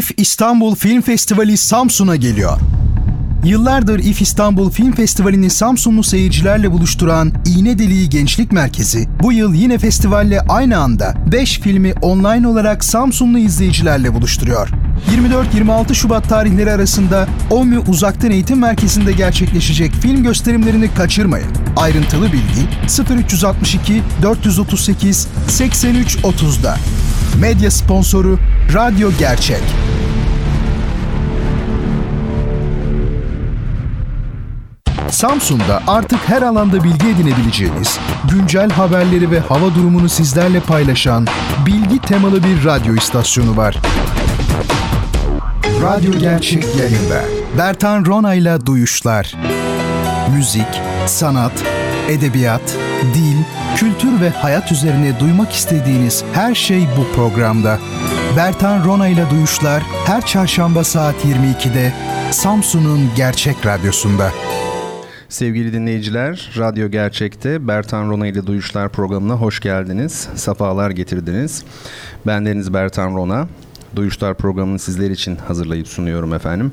İF İstanbul Film Festivali Samsun'a geliyor. Yıllardır İF İstanbul Film Festivali'ni Samsunlu seyircilerle buluşturan İğne Deliği Gençlik Merkezi bu yıl yine festivalle aynı anda 5 filmi online olarak Samsunlu izleyicilerle buluşturuyor. 24-26 Şubat tarihleri arasında OMÜ Uzaktan Eğitim Merkezi'nde gerçekleşecek film gösterimlerini kaçırmayın. Ayrıntılı bilgi 0362 438 83 30'da. Medya sponsoru Radyo Gerçek. Samsun'da artık her alanda bilgi edinebileceğiniz, güncel haberleri ve hava durumunu sizlerle paylaşan bilgi temalı bir radyo istasyonu var. Radyo Gerçek yayında. Bertan Rona ile Duyuşlar. Müzik, sanat, edebiyat, dil, kültür ve hayat üzerine duymak istediğiniz her şey bu programda. Bertan Rona ile Duyuşlar her çarşamba saat 22'de Samsun'un Gerçek Radyosu'nda. Sevgili dinleyiciler, Radyo Gerçek'te Bertan Rona ile Duyuşlar programına hoş geldiniz. Safalar getirdiniz. Ben Deniz Bertan Rona. Duyuşlar programını sizler için hazırlayıp sunuyorum efendim.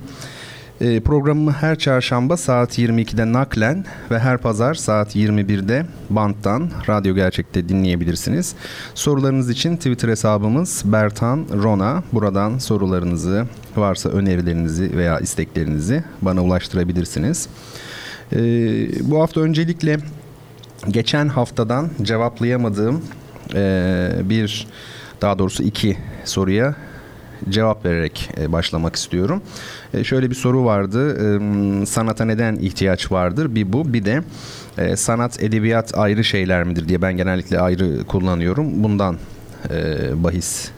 E, programımı her çarşamba saat 22'de naklen ve her pazar saat 21'de banttan Radyo Gerçek'te dinleyebilirsiniz. Sorularınız için Twitter hesabımız Bertan Rona. Buradan sorularınızı, varsa önerilerinizi veya isteklerinizi bana ulaştırabilirsiniz. E, bu hafta öncelikle geçen haftadan cevaplayamadığım e, bir, daha doğrusu iki soruya cevap vererek e, başlamak istiyorum. E, şöyle bir soru vardı. E, sanata neden ihtiyaç vardır? Bir bu. Bir de sanat, edebiyat ayrı şeyler midir diye ben genellikle ayrı kullanıyorum. Bundan bahis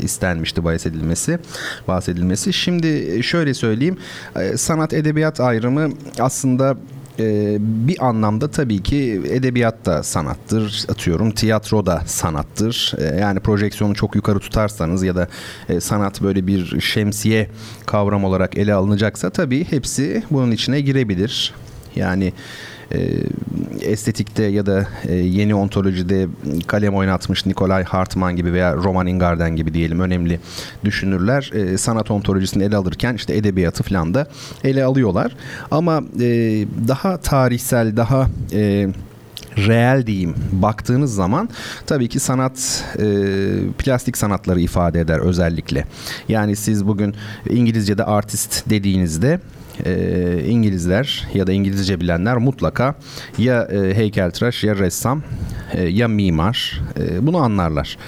istenmişti bahsedilmesi, bahsedilmesi. Şimdi şöyle söyleyeyim. Sanat edebiyat ayrımı aslında e, bir anlamda tabii ki edebiyat da sanattır. Atıyorum tiyatro da sanattır. E, yani projeksiyonu çok yukarı tutarsanız ya da e, sanat böyle bir şemsiye kavram olarak ele alınacaksa tabii hepsi bunun içine girebilir. Yani e, estetikte ya da e, yeni ontolojide kalem oynatmış Nikolay Hartman gibi veya Roman Ingarden gibi diyelim önemli düşünürler e, sanat ontolojisini ele alırken işte edebiyatı falan da ele alıyorlar. Ama e, daha tarihsel, daha e, reel diyeyim baktığınız zaman tabii ki sanat e, plastik sanatları ifade eder özellikle. Yani siz bugün İngilizce'de artist dediğinizde e, İngilizler ya da İngilizce bilenler mutlaka ya e, heykeltıraş ya ressam e, ya mimar e, bunu anlarlar.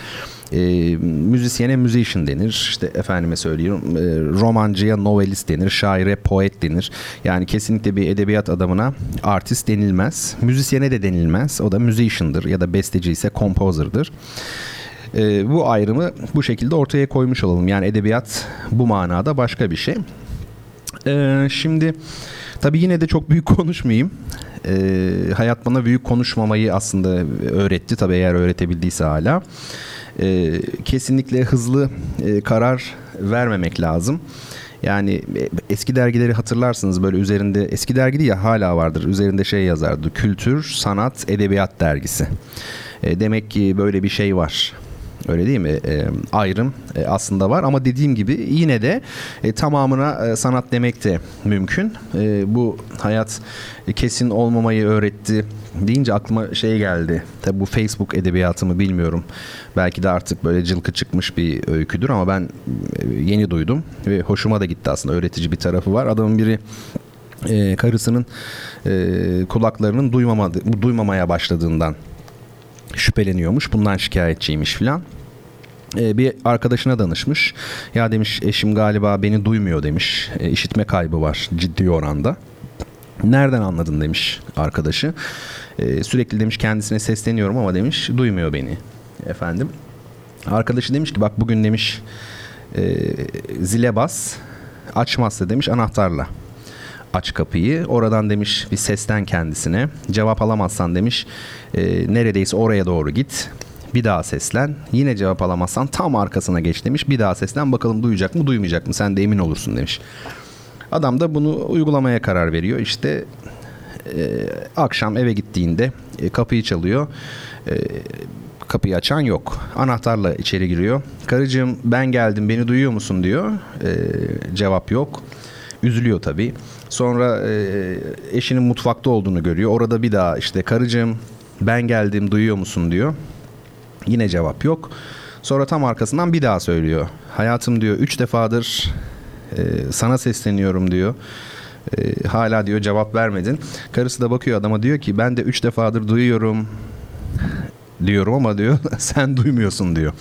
E, müzisyene musician denir. İşte efendime söylüyorum e, romancıya novelist denir. Şaire poet denir. Yani kesinlikle bir edebiyat adamına artist denilmez. Müzisyene de denilmez. O da musician'dır ya da besteci ise composer'dır. E, bu ayrımı bu şekilde ortaya koymuş olalım. Yani edebiyat bu manada başka bir şey. Ee, şimdi tabii yine de çok büyük konuşmayayım. Ee, hayat bana büyük konuşmamayı aslında öğretti tabii eğer öğretebildiyse hala. Ee, kesinlikle hızlı e, karar vermemek lazım. Yani e, eski dergileri hatırlarsınız böyle üzerinde eski dergi değil ya hala vardır. Üzerinde şey yazardı. Kültür, Sanat, Edebiyat dergisi. E, demek ki böyle bir şey var. Öyle değil mi? E, ayrım e, aslında var ama dediğim gibi yine de e, tamamına e, sanat demek de mümkün. E, bu hayat e, kesin olmamayı öğretti deyince aklıma şey geldi. Tabi bu Facebook edebiyatımı bilmiyorum. Belki de artık böyle cılkı çıkmış bir öyküdür ama ben e, yeni duydum ve hoşuma da gitti aslında. Öğretici bir tarafı var. Adamın biri e, karısının e, kulaklarının duymama, duymamaya başladığından şüpheleniyormuş. Bundan şikayetçiymiş filan. Ee, bir arkadaşına danışmış. Ya demiş eşim galiba beni duymuyor demiş. E, işitme kaybı var ciddi oranda. Nereden anladın demiş arkadaşı. E, sürekli demiş kendisine sesleniyorum ama demiş duymuyor beni efendim. Arkadaşı demiş ki bak bugün demiş e, zile bas açmazsa demiş anahtarla aç kapıyı. Oradan demiş bir sesten kendisine. Cevap alamazsan demiş e, neredeyse oraya doğru git. Bir daha seslen. Yine cevap alamazsan tam arkasına geç demiş. Bir daha seslen bakalım duyacak mı duymayacak mı sen de emin olursun demiş. Adam da bunu uygulamaya karar veriyor. İşte e, akşam eve gittiğinde e, kapıyı çalıyor. E, kapıyı açan yok. Anahtarla içeri giriyor. Karıcığım ben geldim beni duyuyor musun diyor. Ee, cevap yok. Üzülüyor tabii. Sonra e, eşinin mutfakta olduğunu görüyor. Orada bir daha işte karıcığım ben geldim duyuyor musun diyor. Yine cevap yok. Sonra tam arkasından bir daha söylüyor. Hayatım diyor üç defadır e, sana sesleniyorum diyor. E, hala diyor cevap vermedin. Karısı da bakıyor adama diyor ki ben de üç defadır duyuyorum diyorum ama diyor sen duymuyorsun diyor.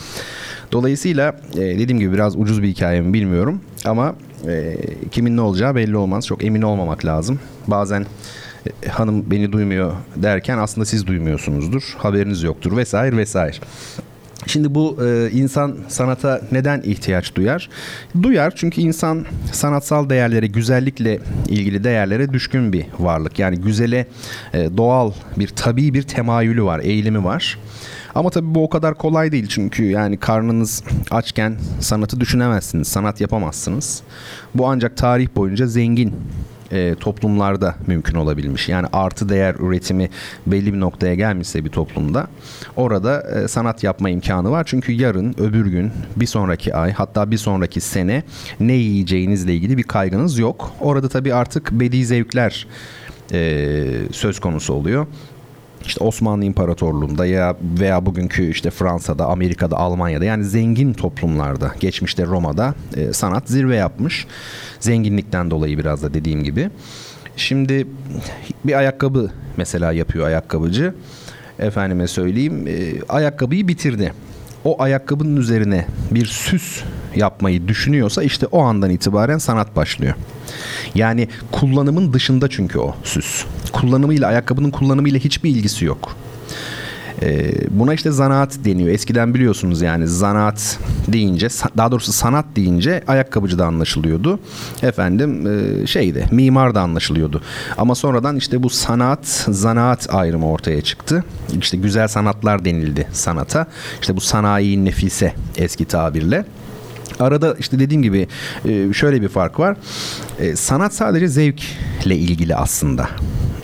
Dolayısıyla e, dediğim gibi biraz ucuz bir hikaye mi bilmiyorum ama e, kimin ne olacağı belli olmaz. Çok emin olmamak lazım. Bazen e, hanım beni duymuyor derken aslında siz duymuyorsunuzdur. Haberiniz yoktur vesaire vesaire. Şimdi bu e, insan sanata neden ihtiyaç duyar? Duyar çünkü insan sanatsal değerlere, güzellikle ilgili değerlere düşkün bir varlık. Yani güzele e, doğal bir tabii bir temayülü var, eğilimi var. Ama tabii bu o kadar kolay değil çünkü yani karnınız açken sanatı düşünemezsiniz, sanat yapamazsınız. Bu ancak tarih boyunca zengin e, toplumlarda mümkün olabilmiş. Yani artı değer üretimi belli bir noktaya gelmişse bir toplumda orada e, sanat yapma imkanı var. Çünkü yarın, öbür gün, bir sonraki ay hatta bir sonraki sene ne yiyeceğinizle ilgili bir kaygınız yok. Orada tabii artık bedi zevkler e, söz konusu oluyor işte Osmanlı İmparatorluğu'nda ya veya bugünkü işte Fransa'da, Amerika'da, Almanya'da yani zengin toplumlarda, geçmişte Roma'da e, sanat zirve yapmış. Zenginlikten dolayı biraz da dediğim gibi. Şimdi bir ayakkabı mesela yapıyor ayakkabıcı. Efendime söyleyeyim, e, ayakkabıyı bitirdi. O ayakkabının üzerine bir süs yapmayı düşünüyorsa işte o andan itibaren sanat başlıyor. Yani kullanımın dışında çünkü o süs. Kullanımıyla ayakkabının kullanımıyla hiçbir ilgisi yok. Ee, buna işte zanaat deniyor. Eskiden biliyorsunuz yani zanaat deyince daha doğrusu sanat deyince ayakkabıcı da anlaşılıyordu. Efendim e, şeyde mimar da anlaşılıyordu. Ama sonradan işte bu sanat zanaat ayrımı ortaya çıktı. İşte güzel sanatlar denildi sanata. İşte bu sanayi nefise eski tabirle. Arada işte dediğim gibi e, şöyle bir fark var. E, sanat sadece zevkle ilgili aslında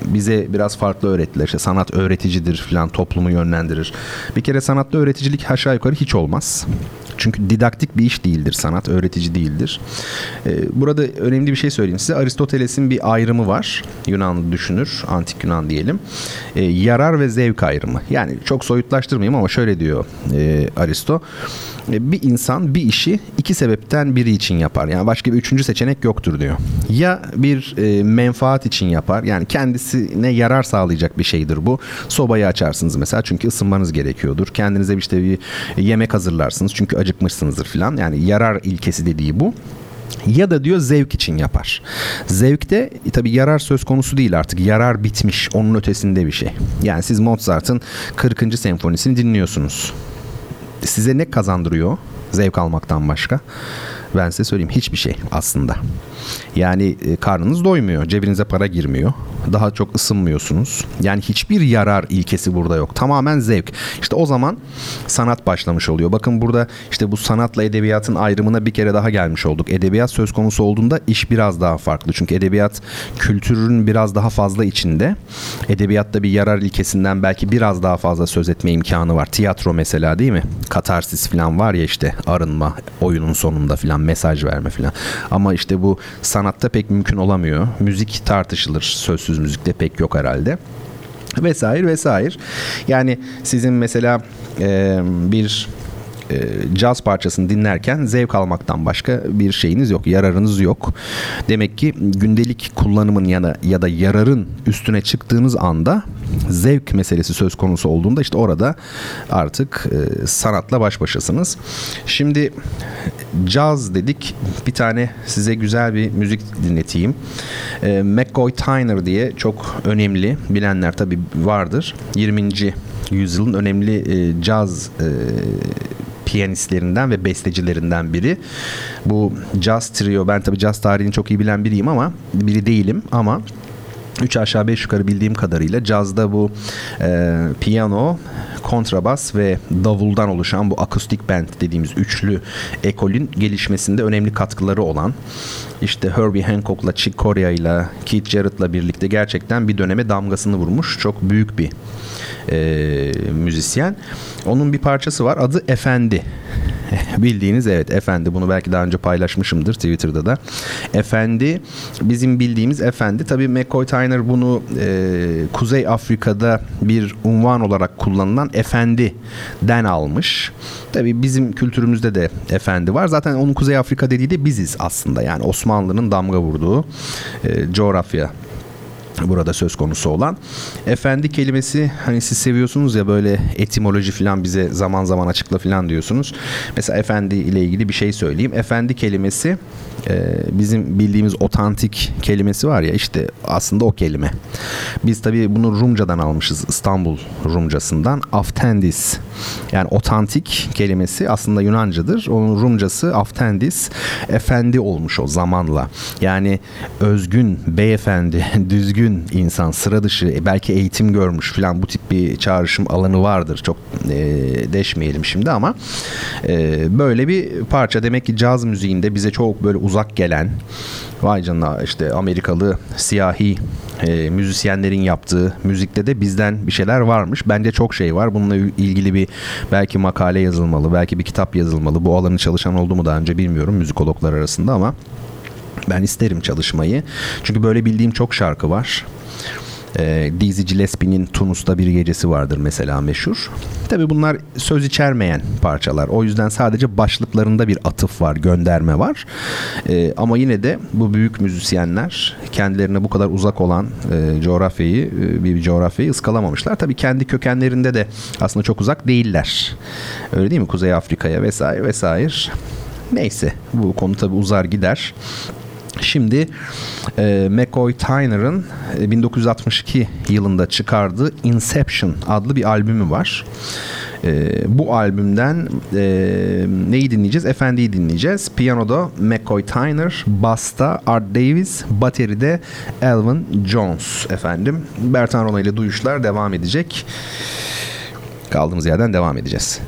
bize biraz farklı öğrettiler. İşte sanat öğreticidir falan toplumu yönlendirir. Bir kere sanatta öğreticilik aşağı yukarı hiç olmaz. Çünkü didaktik bir iş değildir sanat, öğretici değildir. Ee, burada önemli bir şey söyleyeyim size. Aristoteles'in bir ayrımı var. Yunanlı düşünür, antik Yunan diyelim. Ee, yarar ve zevk ayrımı. Yani çok soyutlaştırmayayım ama şöyle diyor e, Aristo. E, bir insan bir işi iki sebepten biri için yapar. Yani başka bir üçüncü seçenek yoktur diyor. Ya bir e, menfaat için yapar. Yani kendisine yarar sağlayacak bir şeydir bu. Sobayı açarsınız mesela çünkü ısınmanız gerekiyordur. Kendinize işte bir yemek hazırlarsınız çünkü acıkmışsınızdır falan. Yani yarar ilkesi dediği bu ya da diyor zevk için yapar. Zevkte e, tabi yarar söz konusu değil artık. Yarar bitmiş. Onun ötesinde bir şey. Yani siz Mozart'ın 40. senfonisini dinliyorsunuz size ne kazandırıyor zevk almaktan başka? Ben size söyleyeyim hiçbir şey aslında. Yani e, karnınız doymuyor, cebinize para girmiyor. Daha çok ısınmıyorsunuz. Yani hiçbir yarar ilkesi burada yok. Tamamen zevk. İşte o zaman sanat başlamış oluyor. Bakın burada işte bu sanatla edebiyatın ayrımına bir kere daha gelmiş olduk. Edebiyat söz konusu olduğunda iş biraz daha farklı. Çünkü edebiyat kültürün biraz daha fazla içinde. Edebiyatta bir yarar ilkesinden belki biraz daha fazla söz etme imkanı var. Tiyatro mesela değil mi? Katarsis falan var ya işte arınma oyunun sonunda falan mesaj verme falan. Ama işte bu sanatta pek mümkün olamıyor. Müzik tartışılır. Sözsüz müzikte pek yok herhalde vesaire vesaire. Yani sizin mesela e, bir e, caz parçasını dinlerken zevk almaktan başka bir şeyiniz yok, yararınız yok. Demek ki gündelik kullanımın ya ya da yararın üstüne çıktığınız anda zevk meselesi söz konusu olduğunda işte orada artık sanatla baş başasınız. Şimdi caz dedik. Bir tane size güzel bir müzik dinleteyim. E, McCoy Tyner diye çok önemli bilenler tabi vardır. 20. yüzyılın önemli e, caz e, piyanistlerinden ve bestecilerinden biri. Bu jazz trio ben tabii jazz tarihini çok iyi bilen biriyim ama biri değilim ama Üç aşağı beş yukarı bildiğim kadarıyla cazda bu e, piyano, kontrabas ve davuldan oluşan bu akustik band dediğimiz üçlü ekolün gelişmesinde önemli katkıları olan işte Herbie Hancock'la Chick Corea ile Keith Jarrett'la birlikte gerçekten bir döneme damgasını vurmuş çok büyük bir e, müzisyen. Onun bir parçası var adı Efendi. Bildiğiniz evet Efendi bunu belki daha önce paylaşmışımdır Twitter'da da. Efendi bizim bildiğimiz Efendi. Tabii McCoy Tyner bunu e, Kuzey Afrika'da bir unvan olarak kullanılan Efendi'den almış. Tabii bizim kültürümüzde de Efendi var. Zaten onun Kuzey Afrika dediği de biziz aslında. Yani Osmanlı'nın damga vurduğu e, coğrafya burada söz konusu olan. Efendi kelimesi hani siz seviyorsunuz ya böyle etimoloji falan bize zaman zaman açıkla falan diyorsunuz. Mesela efendi ile ilgili bir şey söyleyeyim. Efendi kelimesi e, bizim bildiğimiz otantik kelimesi var ya işte aslında o kelime. Biz tabii bunu Rumcadan almışız İstanbul Rumcasından. Aftendis yani otantik kelimesi aslında Yunancadır. Onun Rumcası aftendis efendi olmuş o zamanla. Yani özgün, beyefendi, düzgün insan, sıra dışı, e, belki eğitim görmüş falan bu tip bir çağrışım alanı vardır. Çok e, deşmeyelim şimdi ama e, böyle bir parça demek ki caz müziğinde bize çok böyle uzak gelen vay canına işte Amerikalı siyahi e, müzisyenlerin yaptığı müzikte de bizden bir şeyler varmış. Bence çok şey var. Bununla ilgili bir belki makale yazılmalı, belki bir kitap yazılmalı. Bu alanı çalışan oldu mu daha önce bilmiyorum müzikologlar arasında ama ben isterim çalışmayı. Çünkü böyle bildiğim çok şarkı var. E, Dizzy Gillespie'nin Tunus'ta bir gecesi vardır mesela meşhur. Tabi bunlar söz içermeyen parçalar. O yüzden sadece başlıklarında bir atıf var, gönderme var. E, ama yine de bu büyük müzisyenler kendilerine bu kadar uzak olan e, coğrafyayı, e, bir coğrafyayı ıskalamamışlar. Tabi kendi kökenlerinde de aslında çok uzak değiller. Öyle değil mi? Kuzey Afrika'ya vesaire vesaire. Neyse bu konu tabi uzar gider. Şimdi e, McCoy Tyner'ın 1962 e, yılında çıkardığı Inception adlı bir albümü var. E, bu albümden e, neyi dinleyeceğiz? Efendi'yi dinleyeceğiz. Piyanoda McCoy Tyner, Basta Art Davis, bateride Elvin Jones efendim. Bertan Rona ile duyuşlar devam edecek. Kaldığımız yerden devam edeceğiz.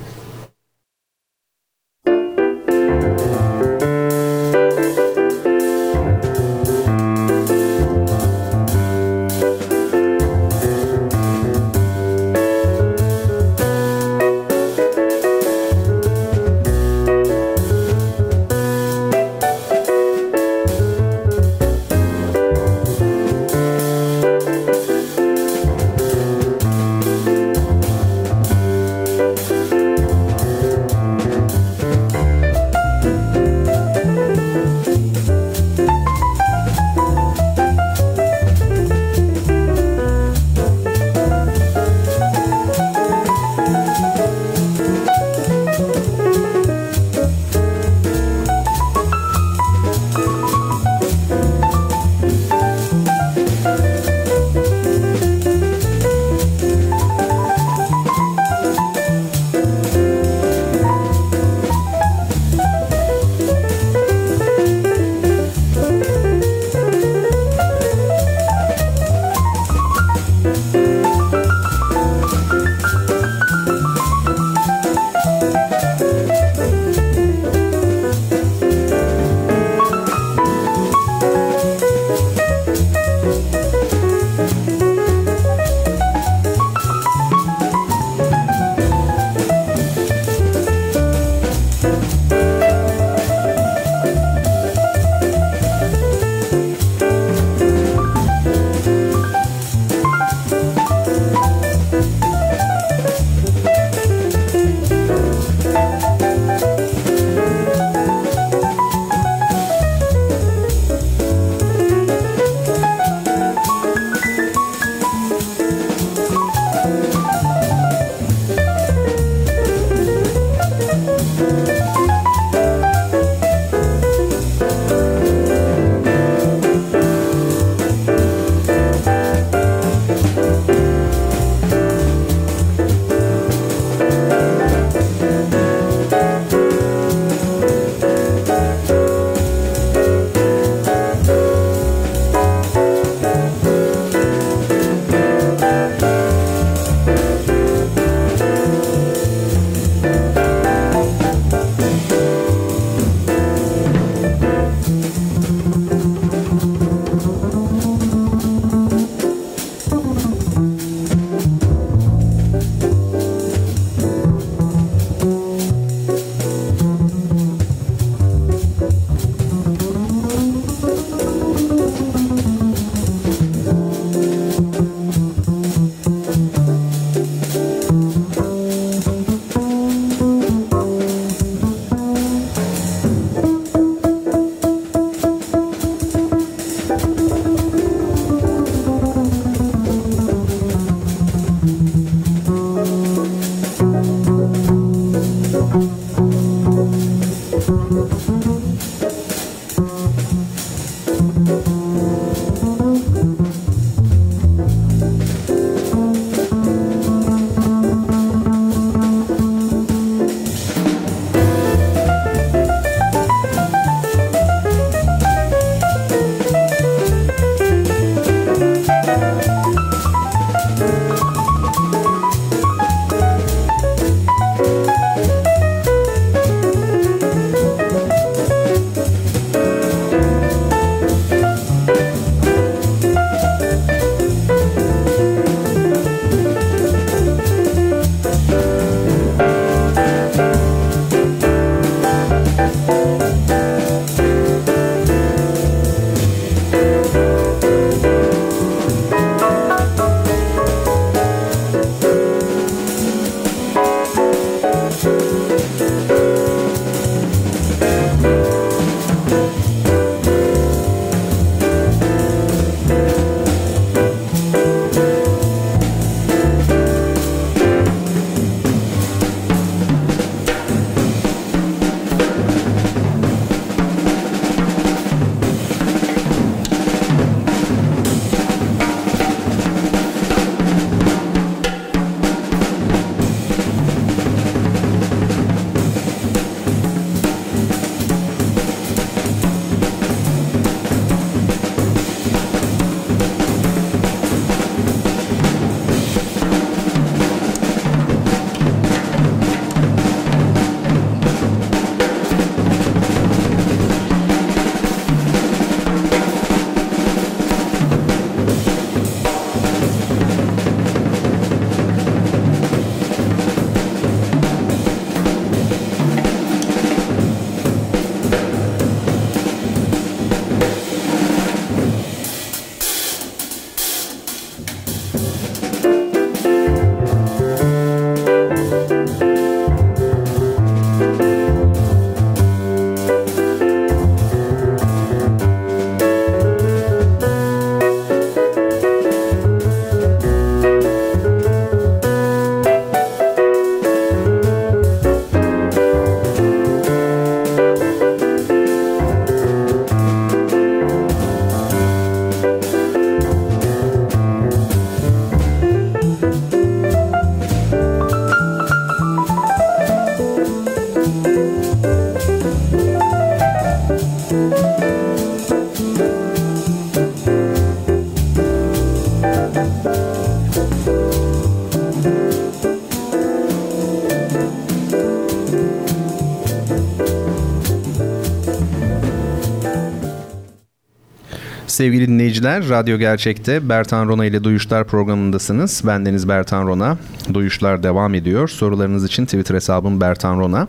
Sevgili dinleyiciler, Radyo Gerçek'te Bertan Rona ile Duyuşlar programındasınız. Bendeniz Bertan Rona. Duyuşlar devam ediyor. Sorularınız için Twitter hesabım Bertan Rona.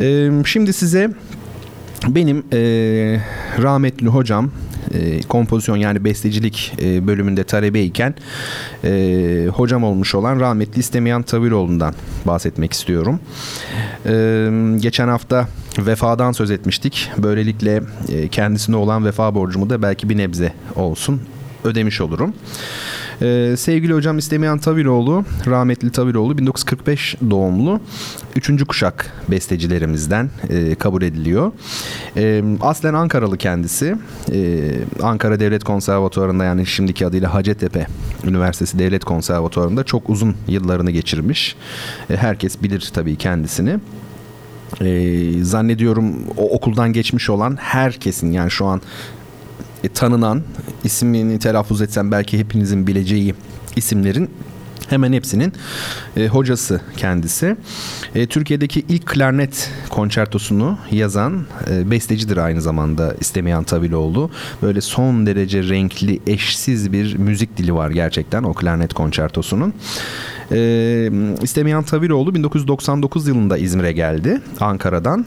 Ee, şimdi size benim e, rahmetli hocam e, kompozisyon yani bestecilik e, bölümünde talebeyken e, hocam olmuş olan rahmetli İstemeyen Taviroğlu'ndan bahsetmek istiyorum. E, geçen hafta vefadan söz etmiştik. Böylelikle e, kendisine olan vefa borcumu da belki bir nebze olsun ödemiş olurum. Ee, sevgili hocam İstemeyen Taviroğlu, rahmetli Taviroğlu 1945 doğumlu. Üçüncü kuşak bestecilerimizden e, kabul ediliyor. E, aslen Ankaralı kendisi. E, Ankara Devlet Konservatuvarı'nda yani şimdiki adıyla Hacettepe Üniversitesi Devlet Konservatuvarı'nda çok uzun yıllarını geçirmiş. E, herkes bilir tabii kendisini e, zannediyorum o okuldan geçmiş olan herkesin yani şu an e, tanınan ismini telaffuz etsem belki hepinizin bileceği isimlerin hemen hepsinin e, hocası kendisi. E, Türkiye'deki ilk klarnet konçertosunu yazan e, bestecidir aynı zamanda İstemeyen Taviloğlu. Böyle son derece renkli, eşsiz bir müzik dili var gerçekten o klarnet konçertosunun. E, İstemeyen Taviroğlu 1999 yılında İzmir'e geldi Ankara'dan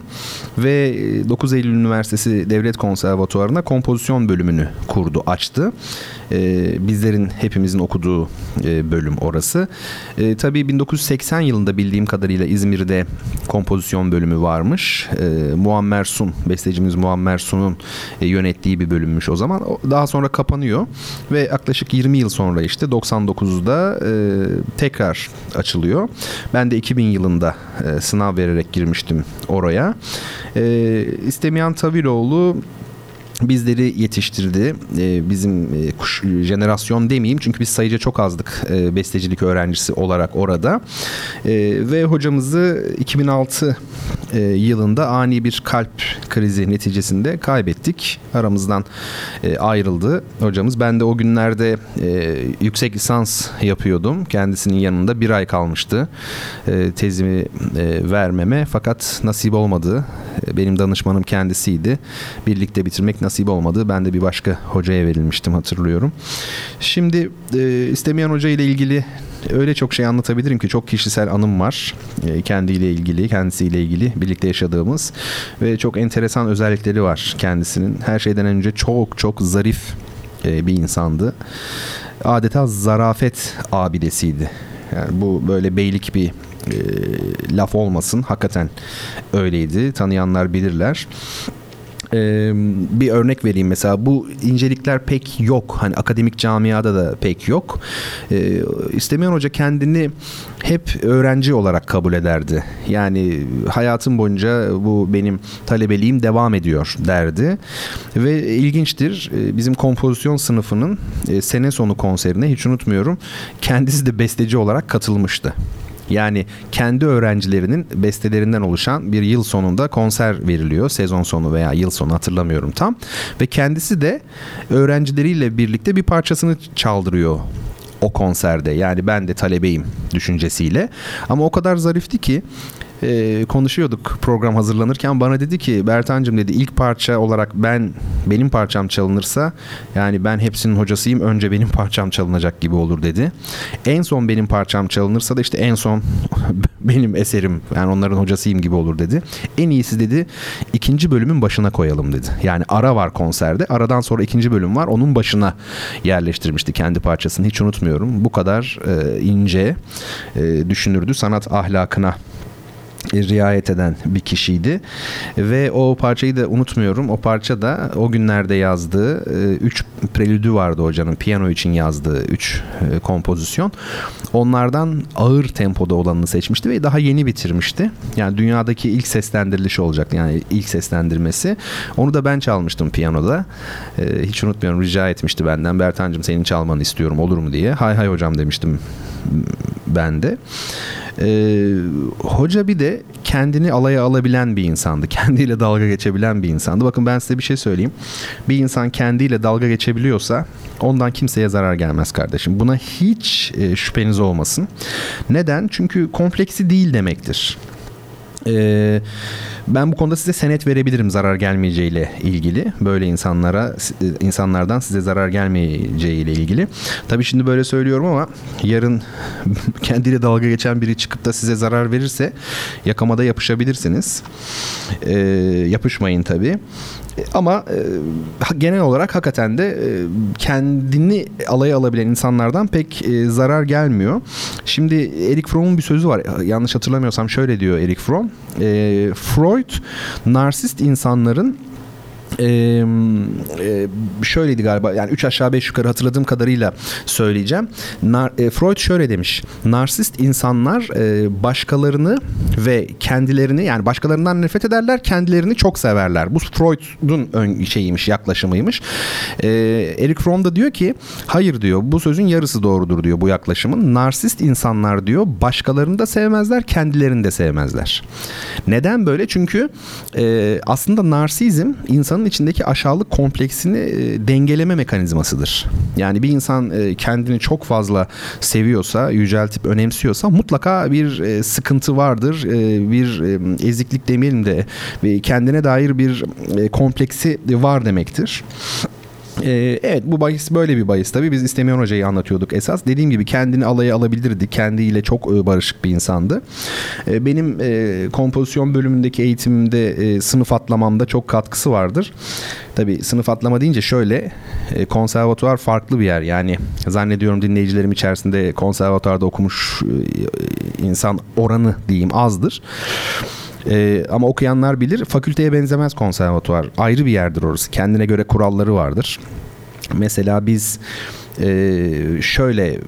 ve 9 Eylül Üniversitesi Devlet Konservatuvarı'na kompozisyon bölümünü kurdu, açtı. E, bizlerin hepimizin okuduğu e, bölüm orası. E, tabii 1980 yılında bildiğim kadarıyla İzmir'de kompozisyon bölümü varmış. E, Muammer Sun, bestecimiz Muammer Sun'un e, yönettiği bir bölümmüş o zaman. Daha sonra kapanıyor ve yaklaşık 20 yıl sonra işte 99'da e, tekrar açılıyor. Ben de 2000 yılında e, sınav vererek girmiştim oraya. E, İstemeyen Taviroğlu bizleri yetiştirdi. E, bizim e, kuş, jenerasyon demeyeyim çünkü biz sayıca çok azdık e, bestecilik öğrencisi olarak orada. E, ve hocamızı 2006 e, yılında ani bir kalp krizi neticesinde kaybettik. Aramızdan ayrıldı hocamız. Ben de o günlerde yüksek lisans yapıyordum. Kendisinin yanında bir ay kalmıştı tezimi vermeme. Fakat nasip olmadı. Benim danışmanım kendisiydi. Birlikte bitirmek nasip olmadı. Ben de bir başka hocaya verilmiştim hatırlıyorum. Şimdi e, istemeyen hoca ile ilgili öyle çok şey anlatabilirim ki çok kişisel anım var. E, kendiyle ilgili, kendisiyle ilgili birlikte yaşadığımız ve çok enteresan özellikleri var kendisinin. Her şeyden önce çok çok zarif e, bir insandı. Adeta zarafet abidesiydi. Yani bu böyle beylik bir e, laf olmasın. Hakikaten öyleydi. Tanıyanlar bilirler bir örnek vereyim. Mesela bu incelikler pek yok. Hani akademik camiada da pek yok. E, İstemeyen Hoca kendini hep öğrenci olarak kabul ederdi. Yani hayatım boyunca bu benim talebeliğim devam ediyor derdi. Ve ilginçtir bizim kompozisyon sınıfının sene sonu konserine hiç unutmuyorum kendisi de besteci olarak katılmıştı. Yani kendi öğrencilerinin bestelerinden oluşan bir yıl sonunda konser veriliyor. Sezon sonu veya yıl sonu hatırlamıyorum tam. Ve kendisi de öğrencileriyle birlikte bir parçasını çaldırıyor o konserde. Yani ben de talebeyim düşüncesiyle. Ama o kadar zarifti ki e, konuşuyorduk program hazırlanırken bana dedi ki Bertancım dedi ilk parça olarak ben benim parçam çalınırsa yani ben hepsinin hocasıyım önce benim parçam çalınacak gibi olur dedi. En son benim parçam çalınırsa da işte en son benim eserim yani onların hocasıyım gibi olur dedi. En iyisi dedi ikinci bölümün başına koyalım dedi. Yani ara var konserde aradan sonra ikinci bölüm var onun başına yerleştirmişti kendi parçasını hiç unutmuyorum. Bu kadar e, ince e, düşünürdü sanat ahlakına riayet eden bir kişiydi. Ve o parçayı da unutmuyorum. O parça da o günlerde yazdığı 3 e, prelüdü vardı hocanın piyano için yazdığı 3 e, kompozisyon. Onlardan ağır tempoda olanını seçmişti ve daha yeni bitirmişti. Yani dünyadaki ilk seslendirilişi olacak yani ilk seslendirmesi. Onu da ben çalmıştım piyanoda. E, hiç unutmuyorum rica etmişti benden. Bertancım senin çalmanı istiyorum olur mu diye. Hay hay hocam demiştim ben de Ee, hoca bir de kendini alaya alabilen bir insandı. Kendiyle dalga geçebilen bir insandı. Bakın ben size bir şey söyleyeyim. Bir insan kendiyle dalga geçebiliyorsa ondan kimseye zarar gelmez kardeşim. Buna hiç e, şüpheniz olmasın. Neden? Çünkü kompleksi değil demektir. Ee, ben bu konuda size senet verebilirim zarar gelmeyeceğiyle ilgili. Böyle insanlara insanlardan size zarar gelmeyeceğiyle ilgili. Tabii şimdi böyle söylüyorum ama yarın kendiyle dalga geçen biri çıkıp da size zarar verirse yakamada yapışabilirsiniz. Ee, yapışmayın tabii. Ama e, genel olarak hakikaten de e, kendini alaya alabilen insanlardan pek e, zarar gelmiyor. Şimdi Erik Fromm'un bir sözü var. Yanlış hatırlamıyorsam şöyle diyor Erik Fromm. E, Freud narsist insanların ee, e, şöyleydi galiba yani 3 aşağı 5 yukarı hatırladığım kadarıyla söyleyeceğim. Nar, e, Freud şöyle demiş. Narsist insanlar e, başkalarını ve kendilerini yani başkalarından nefret ederler, kendilerini çok severler. Bu Freud'un ön şeyiymiş, yaklaşımıymış. E, Eric Fromm da diyor ki hayır diyor bu sözün yarısı doğrudur diyor bu yaklaşımın. Narsist insanlar diyor başkalarını da sevmezler, kendilerini de sevmezler. Neden böyle? Çünkü e, aslında narsizm insanın insanın içindeki aşağılık kompleksini e, dengeleme mekanizmasıdır. Yani bir insan e, kendini çok fazla seviyorsa, yüceltip önemsiyorsa mutlaka bir e, sıkıntı vardır. E, bir e, eziklik demeyelim de e, kendine dair bir e, kompleksi var demektir. Ee, evet bu bahis böyle bir bahis tabii. Biz İstemiyon Hoca'yı anlatıyorduk esas. Dediğim gibi kendini alaya alabilirdi. Kendiyle çok e, barışık bir insandı. Ee, benim e, kompozisyon bölümündeki eğitimimde e, sınıf atlamamda çok katkısı vardır. Tabii sınıf atlama deyince şöyle konservatuvar farklı bir yer. Yani zannediyorum dinleyicilerim içerisinde konservatuvarda okumuş insan oranı diyeyim azdır. E, ama okuyanlar bilir fakülteye benzemez konservatuvar. Ayrı bir yerdir orası. Kendine göre kuralları vardır. Mesela biz e, şöyle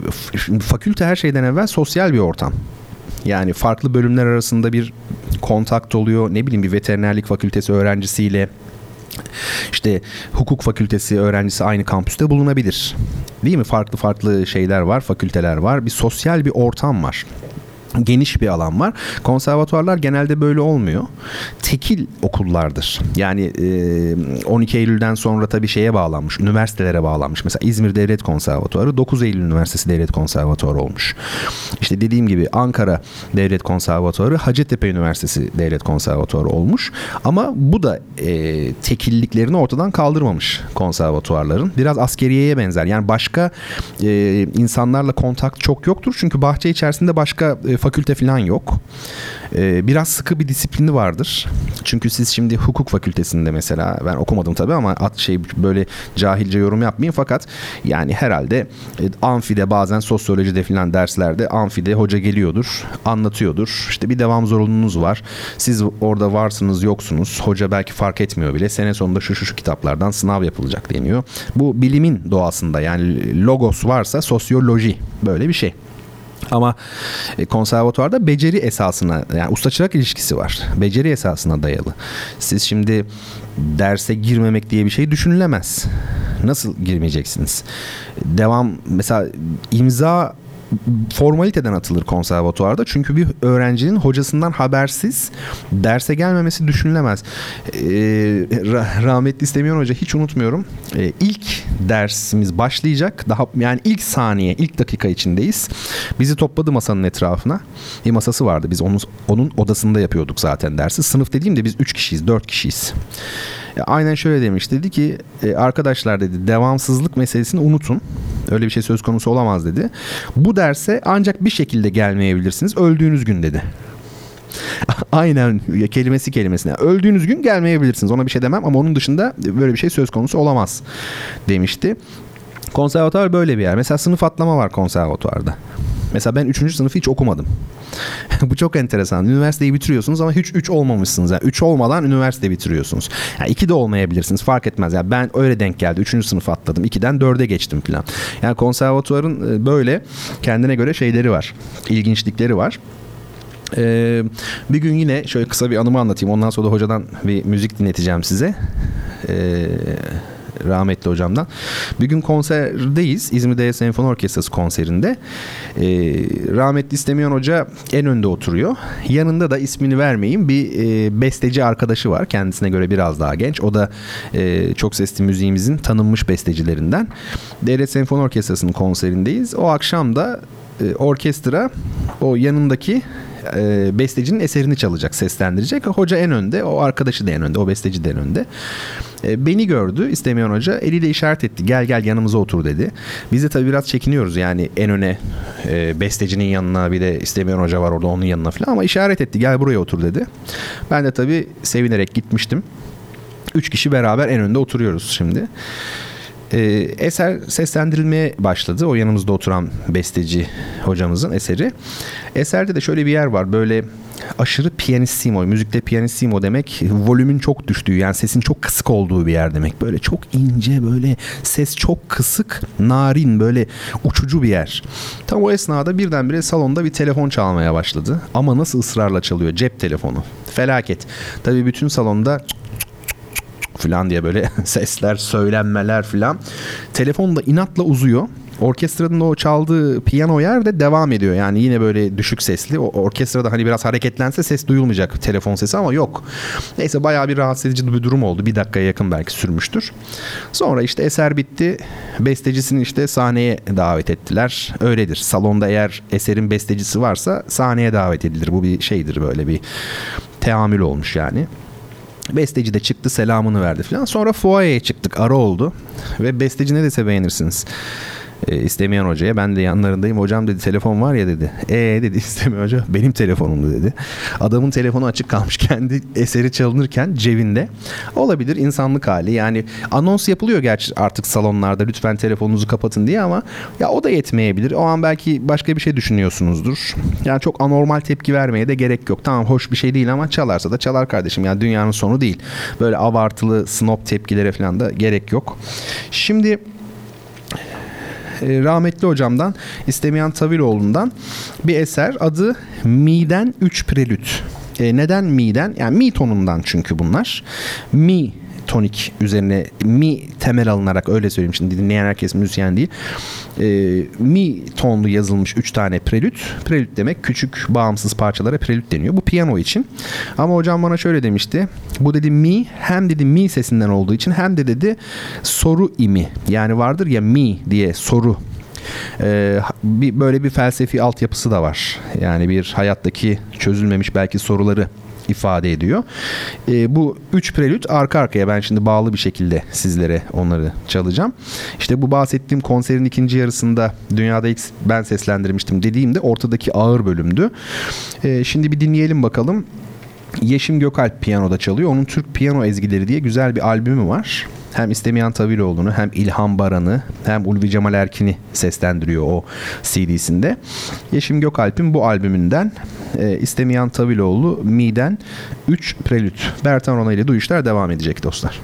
fakülte her şeyden evvel sosyal bir ortam. Yani farklı bölümler arasında bir kontakt oluyor. Ne bileyim bir veterinerlik fakültesi öğrencisiyle işte hukuk fakültesi öğrencisi aynı kampüste bulunabilir. Değil mi? Farklı farklı şeyler var, fakülteler var. Bir sosyal bir ortam var geniş bir alan var. Konservatuarlar genelde böyle olmuyor. Tekil okullardır. Yani 12 Eylül'den sonra tabii şeye bağlanmış, üniversitelere bağlanmış. Mesela İzmir Devlet Konservatuarı 9 Eylül Üniversitesi Devlet Konservatuarı olmuş. İşte dediğim gibi Ankara Devlet Konservatuarı, Hacettepe Üniversitesi Devlet Konservatuarı olmuş. Ama bu da tekilliklerini ortadan kaldırmamış konservatuarların. Biraz askeriyeye benzer. Yani başka insanlarla kontak çok yoktur. Çünkü bahçe içerisinde başka fakülte falan yok. Ee, biraz sıkı bir disiplini vardır. Çünkü siz şimdi hukuk fakültesinde mesela ben okumadım tabii ama at şey böyle cahilce yorum yapmayayım fakat yani herhalde e, amfide bazen sosyolojide falan derslerde amfide hoca geliyordur, anlatıyordur. İşte bir devam zorunluluğunuz var. Siz orada varsınız, yoksunuz. Hoca belki fark etmiyor bile. Sene sonunda şu şu şu kitaplardan sınav yapılacak deniyor. Bu bilimin doğasında yani logos varsa sosyoloji böyle bir şey. Ama e, konservatuvarda beceri esasına yani usta çırak ilişkisi var. Beceri esasına dayalı. Siz şimdi derse girmemek diye bir şey düşünülemez. Nasıl girmeyeceksiniz? Devam mesela imza formaliteden atılır konservatuvarda. Çünkü bir öğrencinin hocasından habersiz derse gelmemesi düşünülemez. Ee, rahmetli istemiyor hoca hiç unutmuyorum. Ee, ilk dersimiz başlayacak. Daha yani ilk saniye, ilk dakika içindeyiz. Bizi topladı masanın etrafına. Bir masası vardı. Biz onun onun odasında yapıyorduk zaten dersi. Sınıf dediğimde biz 3 kişiyiz, 4 kişiyiz. E, aynen şöyle demiş. Dedi ki e, arkadaşlar dedi devamsızlık meselesini unutun. Öyle bir şey söz konusu olamaz dedi. Bu derse ancak bir şekilde gelmeyebilirsiniz. Öldüğünüz gün dedi. Aynen kelimesi kelimesine. Öldüğünüz gün gelmeyebilirsiniz. Ona bir şey demem ama onun dışında böyle bir şey söz konusu olamaz demişti. Konservatuar böyle bir yer. Mesela sınıf atlama var konservatuarda. Mesela ben 3. sınıfı hiç okumadım. Bu çok enteresan. Üniversiteyi bitiriyorsunuz ama hiç 3 olmamışsınız. Yani 3 olmadan üniversite bitiriyorsunuz. Yani 2 de olmayabilirsiniz. Fark etmez. Yani ben öyle denk geldi. 3. sınıf atladım. 2'den 4'e geçtim falan. Yani konservatuvarın e, böyle kendine göre şeyleri var. İlginçlikleri var. Ee, bir gün yine şöyle kısa bir anımı anlatayım. Ondan sonra da hocadan bir müzik dinleteceğim size. Ee, rahmetli hocamdan. Bir gün konserdeyiz. İzmir Devlet Senfoni Orkestrası konserinde. E, rahmetli İstemiyon Hoca en önde oturuyor. Yanında da ismini vermeyeyim bir e, besteci arkadaşı var. Kendisine göre biraz daha genç. O da e, çok sesli müziğimizin tanınmış bestecilerinden. Devlet Senfoni Orkestrası'nın konserindeyiz. O akşam da e, orkestra o yanındaki e, bestecinin eserini çalacak, seslendirecek. Hoca en önde, o arkadaşı da en önde, o besteci de en önde. E, beni gördü istemeyen hoca eliyle işaret etti. Gel gel yanımıza otur dedi. Biz de tabii biraz çekiniyoruz yani en öne e, bestecinin yanına bir de istemeyen hoca var orada onun yanına falan ama işaret etti. Gel buraya otur dedi. Ben de tabii sevinerek gitmiştim. Üç kişi beraber en önde oturuyoruz şimdi. E, eser seslendirilmeye başladı. O yanımızda oturan besteci hocamızın eseri. Eserde de şöyle bir yer var. Böyle aşırı pianissimo. Müzikte pianissimo demek volümün çok düştüğü yani sesin çok kısık olduğu bir yer demek. Böyle çok ince böyle ses çok kısık narin böyle uçucu bir yer. Tam o esnada birdenbire salonda bir telefon çalmaya başladı. Ama nasıl ısrarla çalıyor cep telefonu. Felaket. Tabii bütün salonda falan diye böyle sesler, söylenmeler falan. Telefon da inatla uzuyor. Orkestranın o çaldığı piyano yer de devam ediyor. Yani yine böyle düşük sesli. O orkestrada hani biraz hareketlense ses duyulmayacak telefon sesi ama yok. Neyse bayağı bir rahatsız edici bir durum oldu. Bir dakikaya yakın belki sürmüştür. Sonra işte eser bitti. Bestecisini işte sahneye davet ettiler. Öyledir. Salonda eğer eserin bestecisi varsa sahneye davet edilir. Bu bir şeydir böyle bir teamül olmuş yani. Besteci de çıktı selamını verdi falan. Sonra fuayeye çıktık ara oldu. Ve besteci ne dese beğenirsiniz e, istemeyen hocaya. Ben de yanlarındayım. Hocam dedi telefon var ya dedi. E dedi istemeyen hoca benim telefonumdu dedi. Adamın telefonu açık kalmış kendi eseri çalınırken cebinde. Olabilir insanlık hali. Yani anons yapılıyor gerçi artık salonlarda lütfen telefonunuzu kapatın diye ama ya o da yetmeyebilir. O an belki başka bir şey düşünüyorsunuzdur. Yani çok anormal tepki vermeye de gerek yok. Tamam hoş bir şey değil ama çalarsa da çalar kardeşim. Yani dünyanın sonu değil. Böyle abartılı snob tepkilere falan da gerek yok. Şimdi e, rahmetli hocamdan İstemeyen Taviroğlu'ndan bir eser adı Mi'den 3 Prelüt. E, neden mi'den? Yani mi tonundan çünkü bunlar. Mi tonik üzerine mi temel alınarak öyle söyleyeyim şimdi dinleyen herkes müzisyen değil. E, mi tonlu yazılmış 3 tane prelüt. Prelüt demek küçük bağımsız parçalara prelüt deniyor. Bu piyano için. Ama hocam bana şöyle demişti. Bu dedi mi hem dedi mi sesinden olduğu için hem de dedi soru imi. Yani vardır ya mi diye soru ee, bir böyle bir felsefi altyapısı da var. Yani bir hayattaki çözülmemiş belki soruları ifade ediyor. E, bu üç prelüt arka arkaya ben şimdi bağlı bir şekilde sizlere onları çalacağım. İşte bu bahsettiğim konserin ikinci yarısında dünyada ilk ben seslendirmiştim dediğimde ortadaki ağır bölümdü. E, şimdi bir dinleyelim bakalım. Yeşim Gökalp piyanoda çalıyor. Onun Türk Piyano Ezgileri diye güzel bir albümü var hem İstemeyen Taviloğlu'nu hem İlhan Baran'ı hem Ulvi Cemal Erkin'i seslendiriyor o CD'sinde. Yeşim Gökalp'in bu albümünden e, İstemeyen Taviloğlu Mi'den 3 Prelüt. Bertan Rona ile duyuşlar devam edecek dostlar.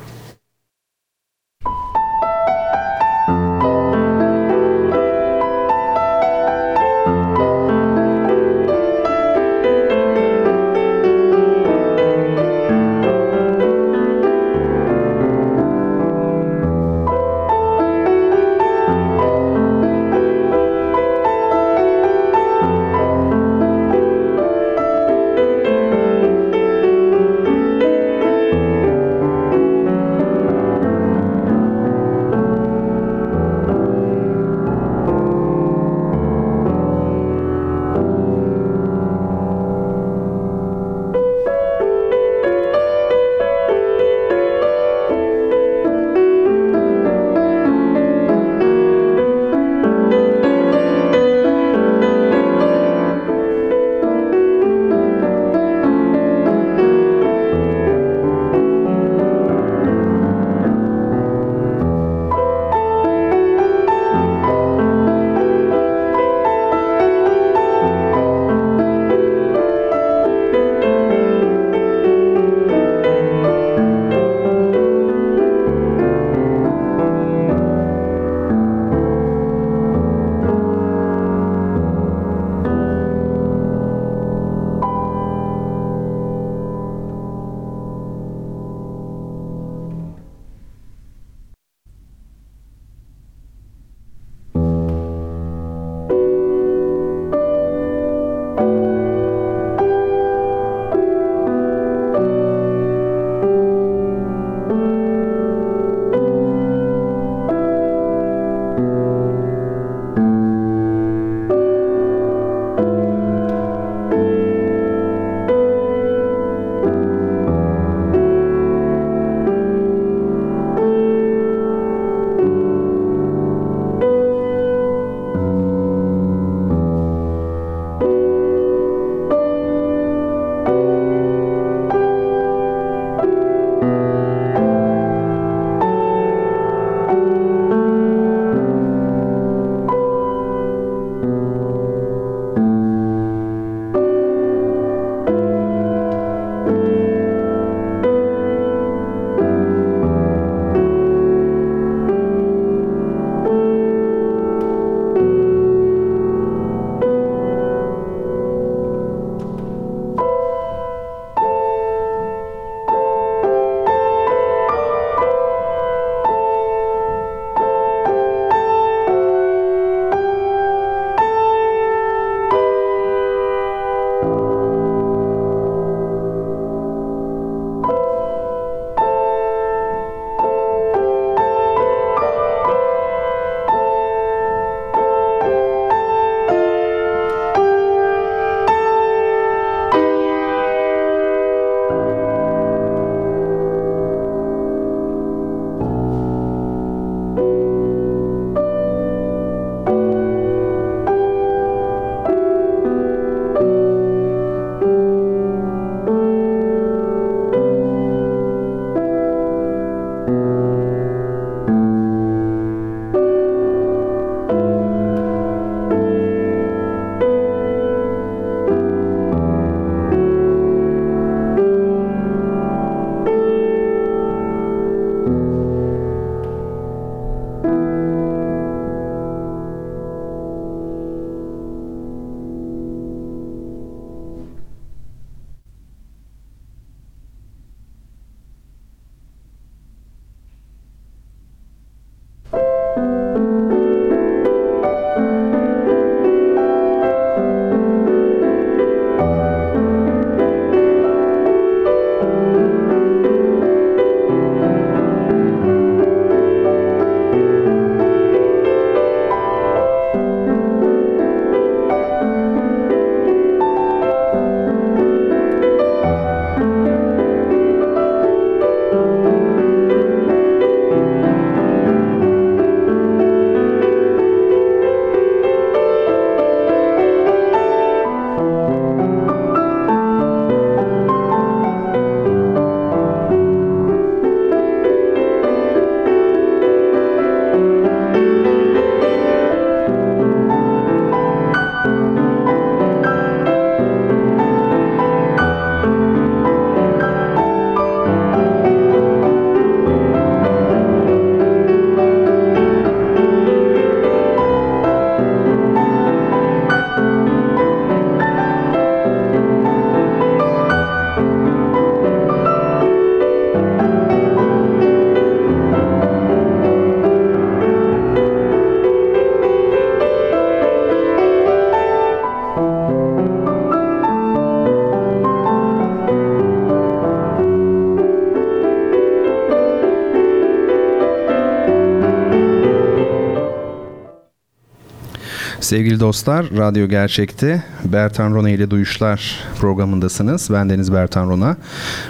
Sevgili dostlar, Radyo Gerçek'te Bertan Rona ile Duyuşlar programındasınız. Ben Deniz Bertan Rona.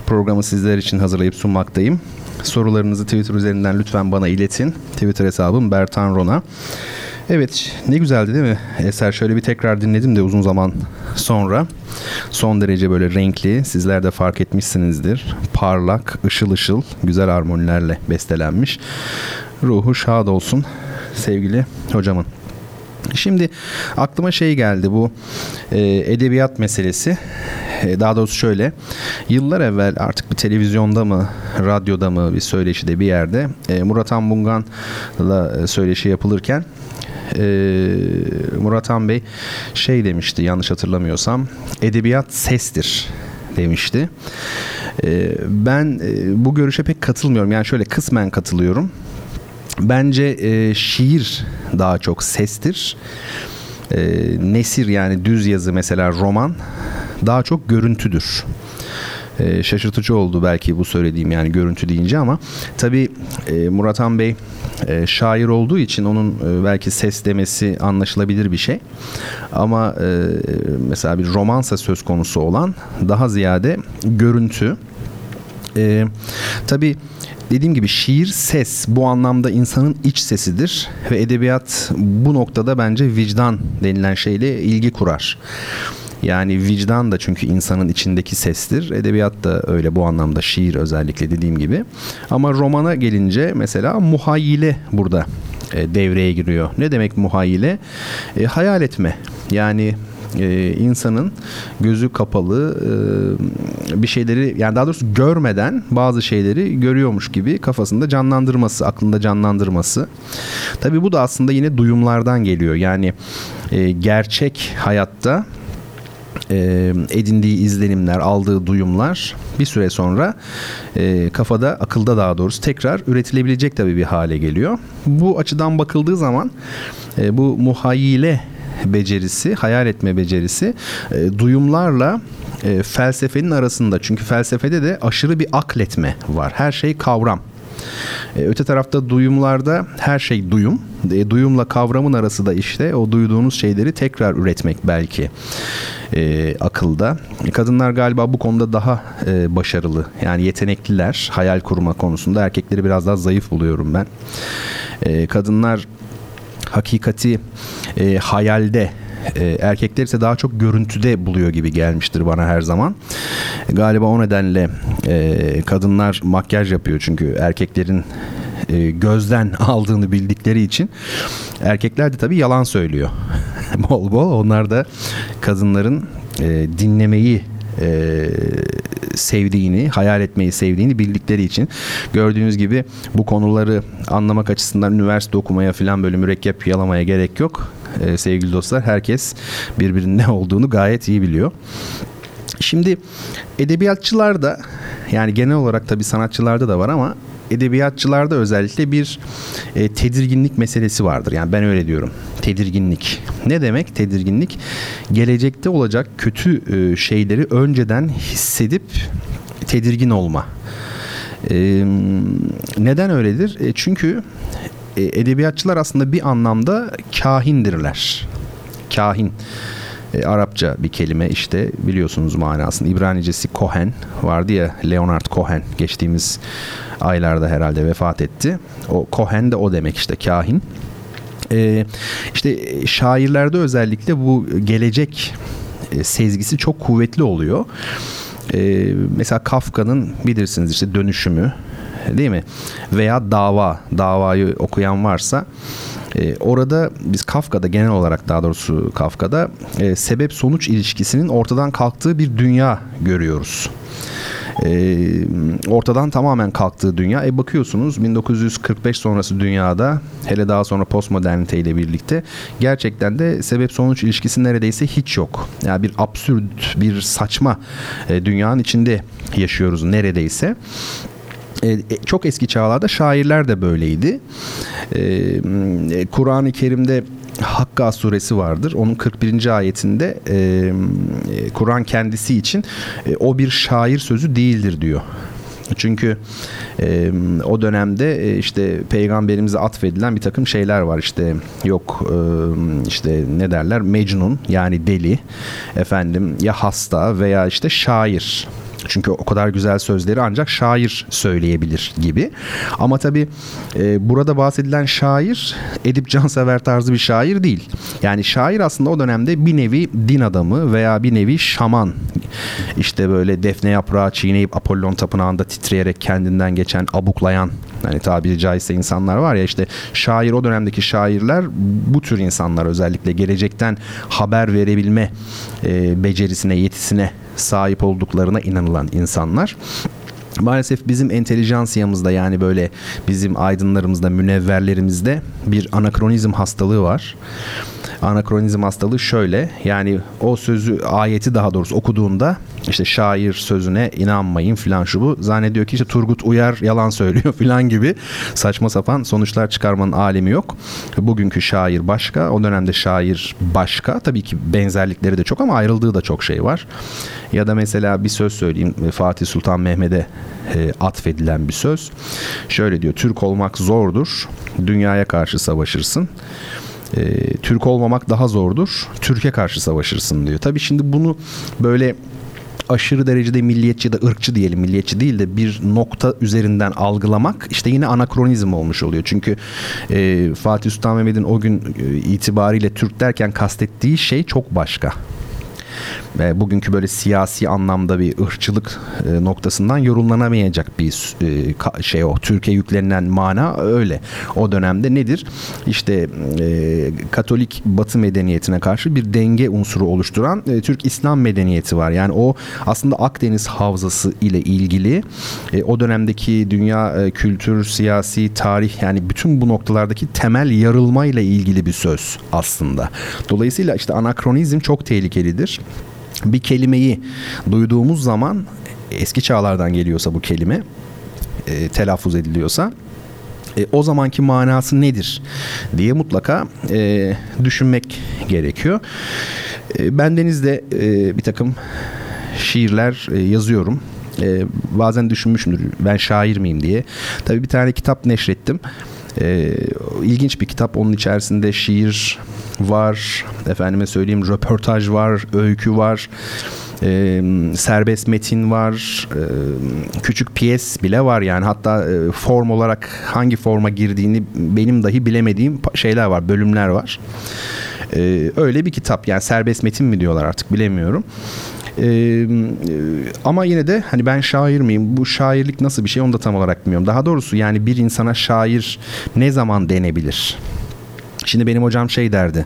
Programı sizler için hazırlayıp sunmaktayım. Sorularınızı Twitter üzerinden lütfen bana iletin. Twitter hesabım Bertan Rona. Evet ne güzeldi değil mi? Eser şöyle bir tekrar dinledim de uzun zaman sonra. Son derece böyle renkli sizler de fark etmişsinizdir. Parlak, ışıl ışıl, güzel armonilerle bestelenmiş. Ruhu şad olsun sevgili hocamın. Şimdi aklıma şey geldi bu e, edebiyat meselesi. E, daha doğrusu şöyle yıllar evvel artık bir televizyonda mı radyoda mı bir söyleşide bir yerde e, Murat Anbungan'la söyleşi yapılırken e, Murat Han Bey şey demişti yanlış hatırlamıyorsam edebiyat sestir demişti. E, ben e, bu görüşe pek katılmıyorum yani şöyle kısmen katılıyorum. Bence e, şiir daha çok sestir. E, nesir yani düz yazı mesela roman daha çok görüntüdür. E, şaşırtıcı oldu belki bu söylediğim yani görüntü deyince ama tabi e, Murat Han Bey e, şair olduğu için onun e, belki ses demesi anlaşılabilir bir şey. Ama e, mesela bir romansa söz konusu olan daha ziyade görüntü. E, tabii Dediğim gibi şiir ses bu anlamda insanın iç sesidir ve edebiyat bu noktada bence vicdan denilen şeyle ilgi kurar. Yani vicdan da çünkü insanın içindeki sestir. Edebiyat da öyle bu anlamda şiir özellikle dediğim gibi. Ama romana gelince mesela muhayyile burada e, devreye giriyor. Ne demek muhayyile? E, hayal etme. Yani e, insanın gözü kapalı e, bir şeyleri yani daha doğrusu görmeden bazı şeyleri görüyormuş gibi kafasında canlandırması, aklında canlandırması. Tabi bu da aslında yine duyumlardan geliyor. Yani e, gerçek hayatta e, edindiği izlenimler, aldığı duyumlar bir süre sonra e, kafada, akılda daha doğrusu tekrar üretilebilecek tabii bir hale geliyor. Bu açıdan bakıldığı zaman e, bu muhayyile becerisi, hayal etme becerisi e, duyumlarla e, felsefenin arasında. Çünkü felsefede de aşırı bir akletme var. Her şey kavram. E, öte tarafta duyumlarda her şey duyum. E, duyumla kavramın arası da işte o duyduğunuz şeyleri tekrar üretmek belki e, akılda. Kadınlar galiba bu konuda daha e, başarılı. Yani yetenekliler hayal kurma konusunda. Erkekleri biraz daha zayıf buluyorum ben. E, kadınlar hakikati e, hayalde e, erkekler ise daha çok görüntüde buluyor gibi gelmiştir bana her zaman. Galiba o nedenle e, kadınlar makyaj yapıyor çünkü erkeklerin e, gözden aldığını bildikleri için erkekler de tabii yalan söylüyor. bol bol onlar da kadınların e, dinlemeyi e, sevdiğini, hayal etmeyi sevdiğini bildikleri için gördüğünüz gibi bu konuları anlamak açısından üniversite okumaya falan böyle mürekkep yalamaya gerek yok. E, sevgili dostlar herkes birbirinin ne olduğunu gayet iyi biliyor. Şimdi edebiyatçılar da yani genel olarak tabii sanatçılarda da var ama edebiyatçılarda özellikle bir e, tedirginlik meselesi vardır. Yani ben öyle diyorum. Tedirginlik. Ne demek tedirginlik? Gelecekte olacak kötü e, şeyleri önceden hissedip tedirgin olma. E, neden öyledir? E, çünkü e, edebiyatçılar aslında bir anlamda kahindirler. Kahin. E, Arapça bir kelime işte biliyorsunuz manasını. İbranicesi Cohen vardı ya Leonard Cohen geçtiğimiz aylarda herhalde vefat etti. O Cohen de o demek işte kahin. E, işte şairlerde özellikle bu gelecek e, sezgisi çok kuvvetli oluyor. E, mesela Kafka'nın bilirsiniz işte dönüşümü değil mi? Veya dava, davayı okuyan varsa e, orada biz Kafka'da genel olarak daha doğrusu Kafka'da e, sebep sonuç ilişkisinin ortadan kalktığı bir dünya görüyoruz e, ortadan tamamen kalktığı dünya. E bakıyorsunuz 1945 sonrası dünyada hele daha sonra postmodernite ile birlikte gerçekten de sebep sonuç ilişkisi neredeyse hiç yok. Yani bir absürt, bir saçma e, dünyanın içinde yaşıyoruz neredeyse. E, çok eski çağlarda şairler de böyleydi. E, Kur'an-ı Kerim'de Hakka suresi vardır. Onun 41. ayetinde e, Kur'an kendisi için e, o bir şair sözü değildir diyor. Çünkü e, o dönemde e, işte peygamberimize atfedilen bir takım şeyler var. İşte yok e, işte ne derler Mecnun yani deli efendim ya hasta veya işte şair çünkü o kadar güzel sözleri ancak şair söyleyebilir gibi. Ama tabii e, burada bahsedilen şair Edip Cansever tarzı bir şair değil. Yani şair aslında o dönemde bir nevi din adamı veya bir nevi şaman. İşte böyle defne yaprağı çiğneyip Apollon tapınağında titreyerek kendinden geçen abuklayan hani tabiri caizse insanlar var ya işte şair o dönemdeki şairler bu tür insanlar özellikle gelecekten haber verebilme e, becerisine yetisine sahip olduklarına inanılan insanlar. Maalesef bizim entelijansiyamızda yani böyle bizim aydınlarımızda, münevverlerimizde bir anakronizm hastalığı var anakronizm hastalığı şöyle. Yani o sözü ayeti daha doğrusu okuduğunda işte şair sözüne inanmayın filan şu bu. Zannediyor ki işte Turgut Uyar yalan söylüyor filan gibi saçma sapan sonuçlar çıkarmanın alemi yok. Bugünkü şair başka. O dönemde şair başka. Tabii ki benzerlikleri de çok ama ayrıldığı da çok şey var. Ya da mesela bir söz söyleyeyim Fatih Sultan Mehmet'e e, atfedilen bir söz. Şöyle diyor Türk olmak zordur. Dünyaya karşı savaşırsın e, Türk olmamak daha zordur. Türkiye karşı savaşırsın diyor. Tabii şimdi bunu böyle aşırı derecede milliyetçi ya da ırkçı diyelim milliyetçi değil de bir nokta üzerinden algılamak işte yine anakronizm olmuş oluyor. Çünkü e, Fatih Sultan Mehmet'in o gün e, itibariyle Türk derken kastettiği şey çok başka ve bugünkü böyle siyasi anlamda bir ırkçılık e, noktasından yorumlanamayacak bir e, şey o. Türkiye yüklenilen mana öyle. O dönemde nedir? İşte e, Katolik Batı medeniyetine karşı bir denge unsuru oluşturan e, Türk İslam medeniyeti var. Yani o aslında Akdeniz havzası ile ilgili e, o dönemdeki dünya e, kültür, siyasi, tarih yani bütün bu noktalardaki temel yarılma ile ilgili bir söz aslında. Dolayısıyla işte anakronizm çok tehlikelidir bir kelimeyi duyduğumuz zaman eski çağlardan geliyorsa bu kelime e, telaffuz ediliyorsa e, o zamanki manası nedir diye mutlaka e, düşünmek gerekiyor. E, ben denizde e, bir takım şiirler e, yazıyorum. E, bazen düşünmüşümdür ben şair miyim diye. Tabii bir tane kitap neşrettim. E, ilginç bir kitap. Onun içerisinde şiir var. Efendime söyleyeyim röportaj var, öykü var. E, serbest metin var, e, küçük piyes bile var yani hatta e, form olarak hangi forma girdiğini benim dahi bilemediğim şeyler var, bölümler var. E, öyle bir kitap yani serbest metin mi diyorlar artık bilemiyorum. Ee, ama yine de hani ben şair miyim? Bu şairlik nasıl bir şey onu da tam olarak bilmiyorum. Daha doğrusu yani bir insana şair ne zaman denebilir? Şimdi benim hocam şey derdi.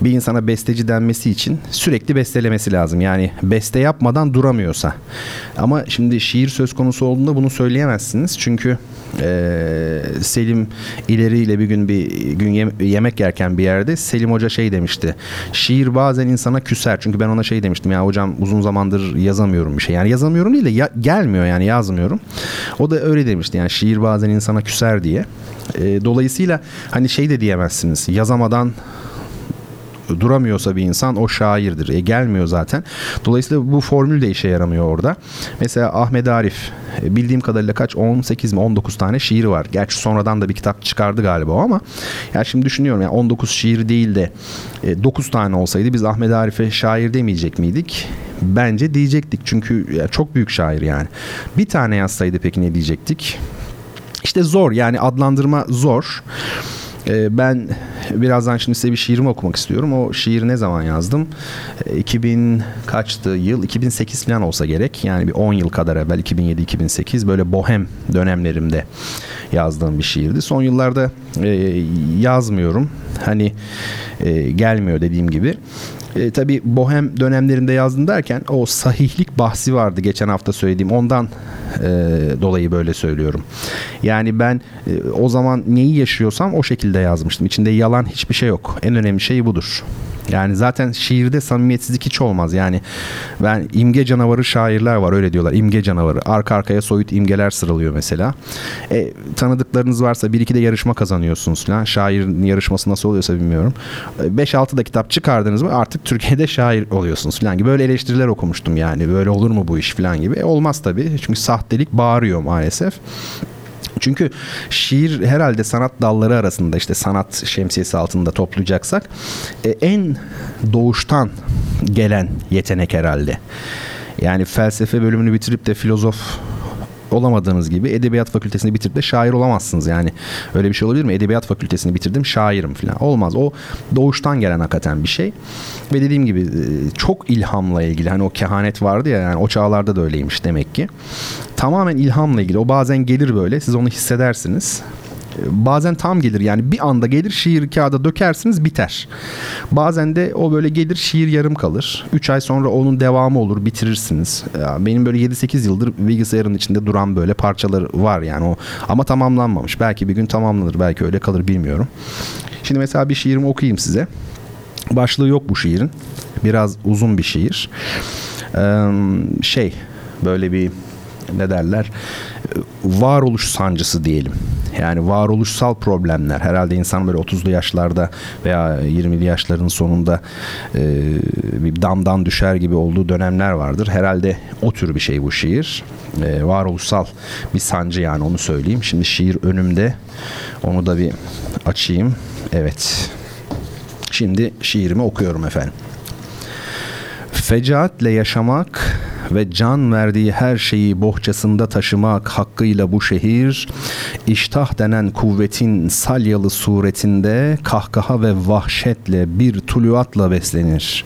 Bir insana besteci denmesi için sürekli bestelemesi lazım. Yani beste yapmadan duramıyorsa. Ama şimdi şiir söz konusu olduğunda bunu söyleyemezsiniz. Çünkü e, Selim ileriyle bir gün bir gün yemek yerken bir yerde Selim Hoca şey demişti. Şiir bazen insana küser. Çünkü ben ona şey demiştim ya hocam uzun zamandır yazamıyorum bir şey. Yani yazamıyorum değil de ya, gelmiyor yani yazmıyorum. O da öyle demişti. Yani şiir bazen insana küser diye. E, dolayısıyla hani şey de diyemezsiniz. Yazamadan duramıyorsa bir insan o şairdir. E, gelmiyor zaten. Dolayısıyla bu formül de işe yaramıyor orada. Mesela Ahmet Arif e, bildiğim kadarıyla kaç 18 mi 19 tane şiiri var. Gerçi sonradan da bir kitap çıkardı galiba ama ya şimdi düşünüyorum yani 19 şiir değil de 9 e, tane olsaydı biz Ahmet Arif'e şair demeyecek miydik? Bence diyecektik çünkü çok büyük şair yani. Bir tane yazsaydı peki ne diyecektik? İşte zor yani adlandırma zor. Ee, ben birazdan şimdi size bir şiirimi okumak istiyorum. O şiiri ne zaman yazdım? 2000 ee, kaçtı yıl? 2008 falan olsa gerek. Yani bir 10 yıl kadar evvel 2007-2008 böyle bohem dönemlerimde yazdığım bir şiirdi. Son yıllarda e, yazmıyorum. Hani e, gelmiyor dediğim gibi. E, tabii bohem dönemlerinde yazdım derken o sahihlik bahsi vardı geçen hafta söylediğim. Ondan e, dolayı böyle söylüyorum. Yani ben e, o zaman neyi yaşıyorsam o şekilde yazmıştım. İçinde yalan hiçbir şey yok. En önemli şey budur. Yani zaten şiirde samimiyetsizlik hiç olmaz. Yani ben imge canavarı şairler var öyle diyorlar. İmge canavarı. Arka arkaya soyut imgeler sıralıyor mesela. E, tanıdıklarınız varsa bir iki de yarışma kazanıyorsunuz falan. Şairin yarışması nasıl oluyorsa bilmiyorum. 5-6 da kitap çıkardınız mı artık Türkiye'de şair oluyorsunuz falan gibi. Böyle eleştiriler okumuştum yani. Böyle olur mu bu iş falan gibi. E, olmaz tabii. Çünkü sahtelik bağırıyor maalesef. Çünkü şiir herhalde sanat dalları arasında işte sanat şemsiyesi altında toplayacaksak e, en doğuştan gelen yetenek herhalde. Yani felsefe bölümünü bitirip de filozof olamadığınız gibi edebiyat fakültesini bitirip de şair olamazsınız yani. Öyle bir şey olabilir mi? Edebiyat fakültesini bitirdim şairim falan. Olmaz. O doğuştan gelen hakikaten bir şey. Ve dediğim gibi e, çok ilhamla ilgili. Hani o kehanet vardı ya yani o çağlarda da öyleymiş demek ki. Tamamen ilhamla ilgili. O bazen gelir böyle. Siz onu hissedersiniz bazen tam gelir yani bir anda gelir şiir kağıda dökersiniz biter. Bazen de o böyle gelir şiir yarım kalır. 3 ay sonra onun devamı olur bitirirsiniz. Benim böyle 7-8 yıldır bilgisayarın içinde duran böyle parçalar var yani o ama tamamlanmamış. Belki bir gün tamamlanır belki öyle kalır bilmiyorum. Şimdi mesela bir şiirimi okuyayım size. Başlığı yok bu şiirin. Biraz uzun bir şiir. Ee, şey böyle bir ne derler varoluş sancısı diyelim. Yani varoluşsal problemler. Herhalde insan böyle 30'lu yaşlarda veya 20'li yaşların sonunda e, bir damdan düşer gibi olduğu dönemler vardır. Herhalde o tür bir şey bu şiir. E, varoluşsal bir sancı yani onu söyleyeyim. Şimdi şiir önümde. Onu da bir açayım. Evet. Şimdi şiirimi okuyorum efendim. Fecaatle yaşamak ve can verdiği her şeyi bohçasında taşımak hakkıyla bu şehir iştah denen kuvvetin salyalı suretinde kahkaha ve vahşetle bir tuluatla beslenir.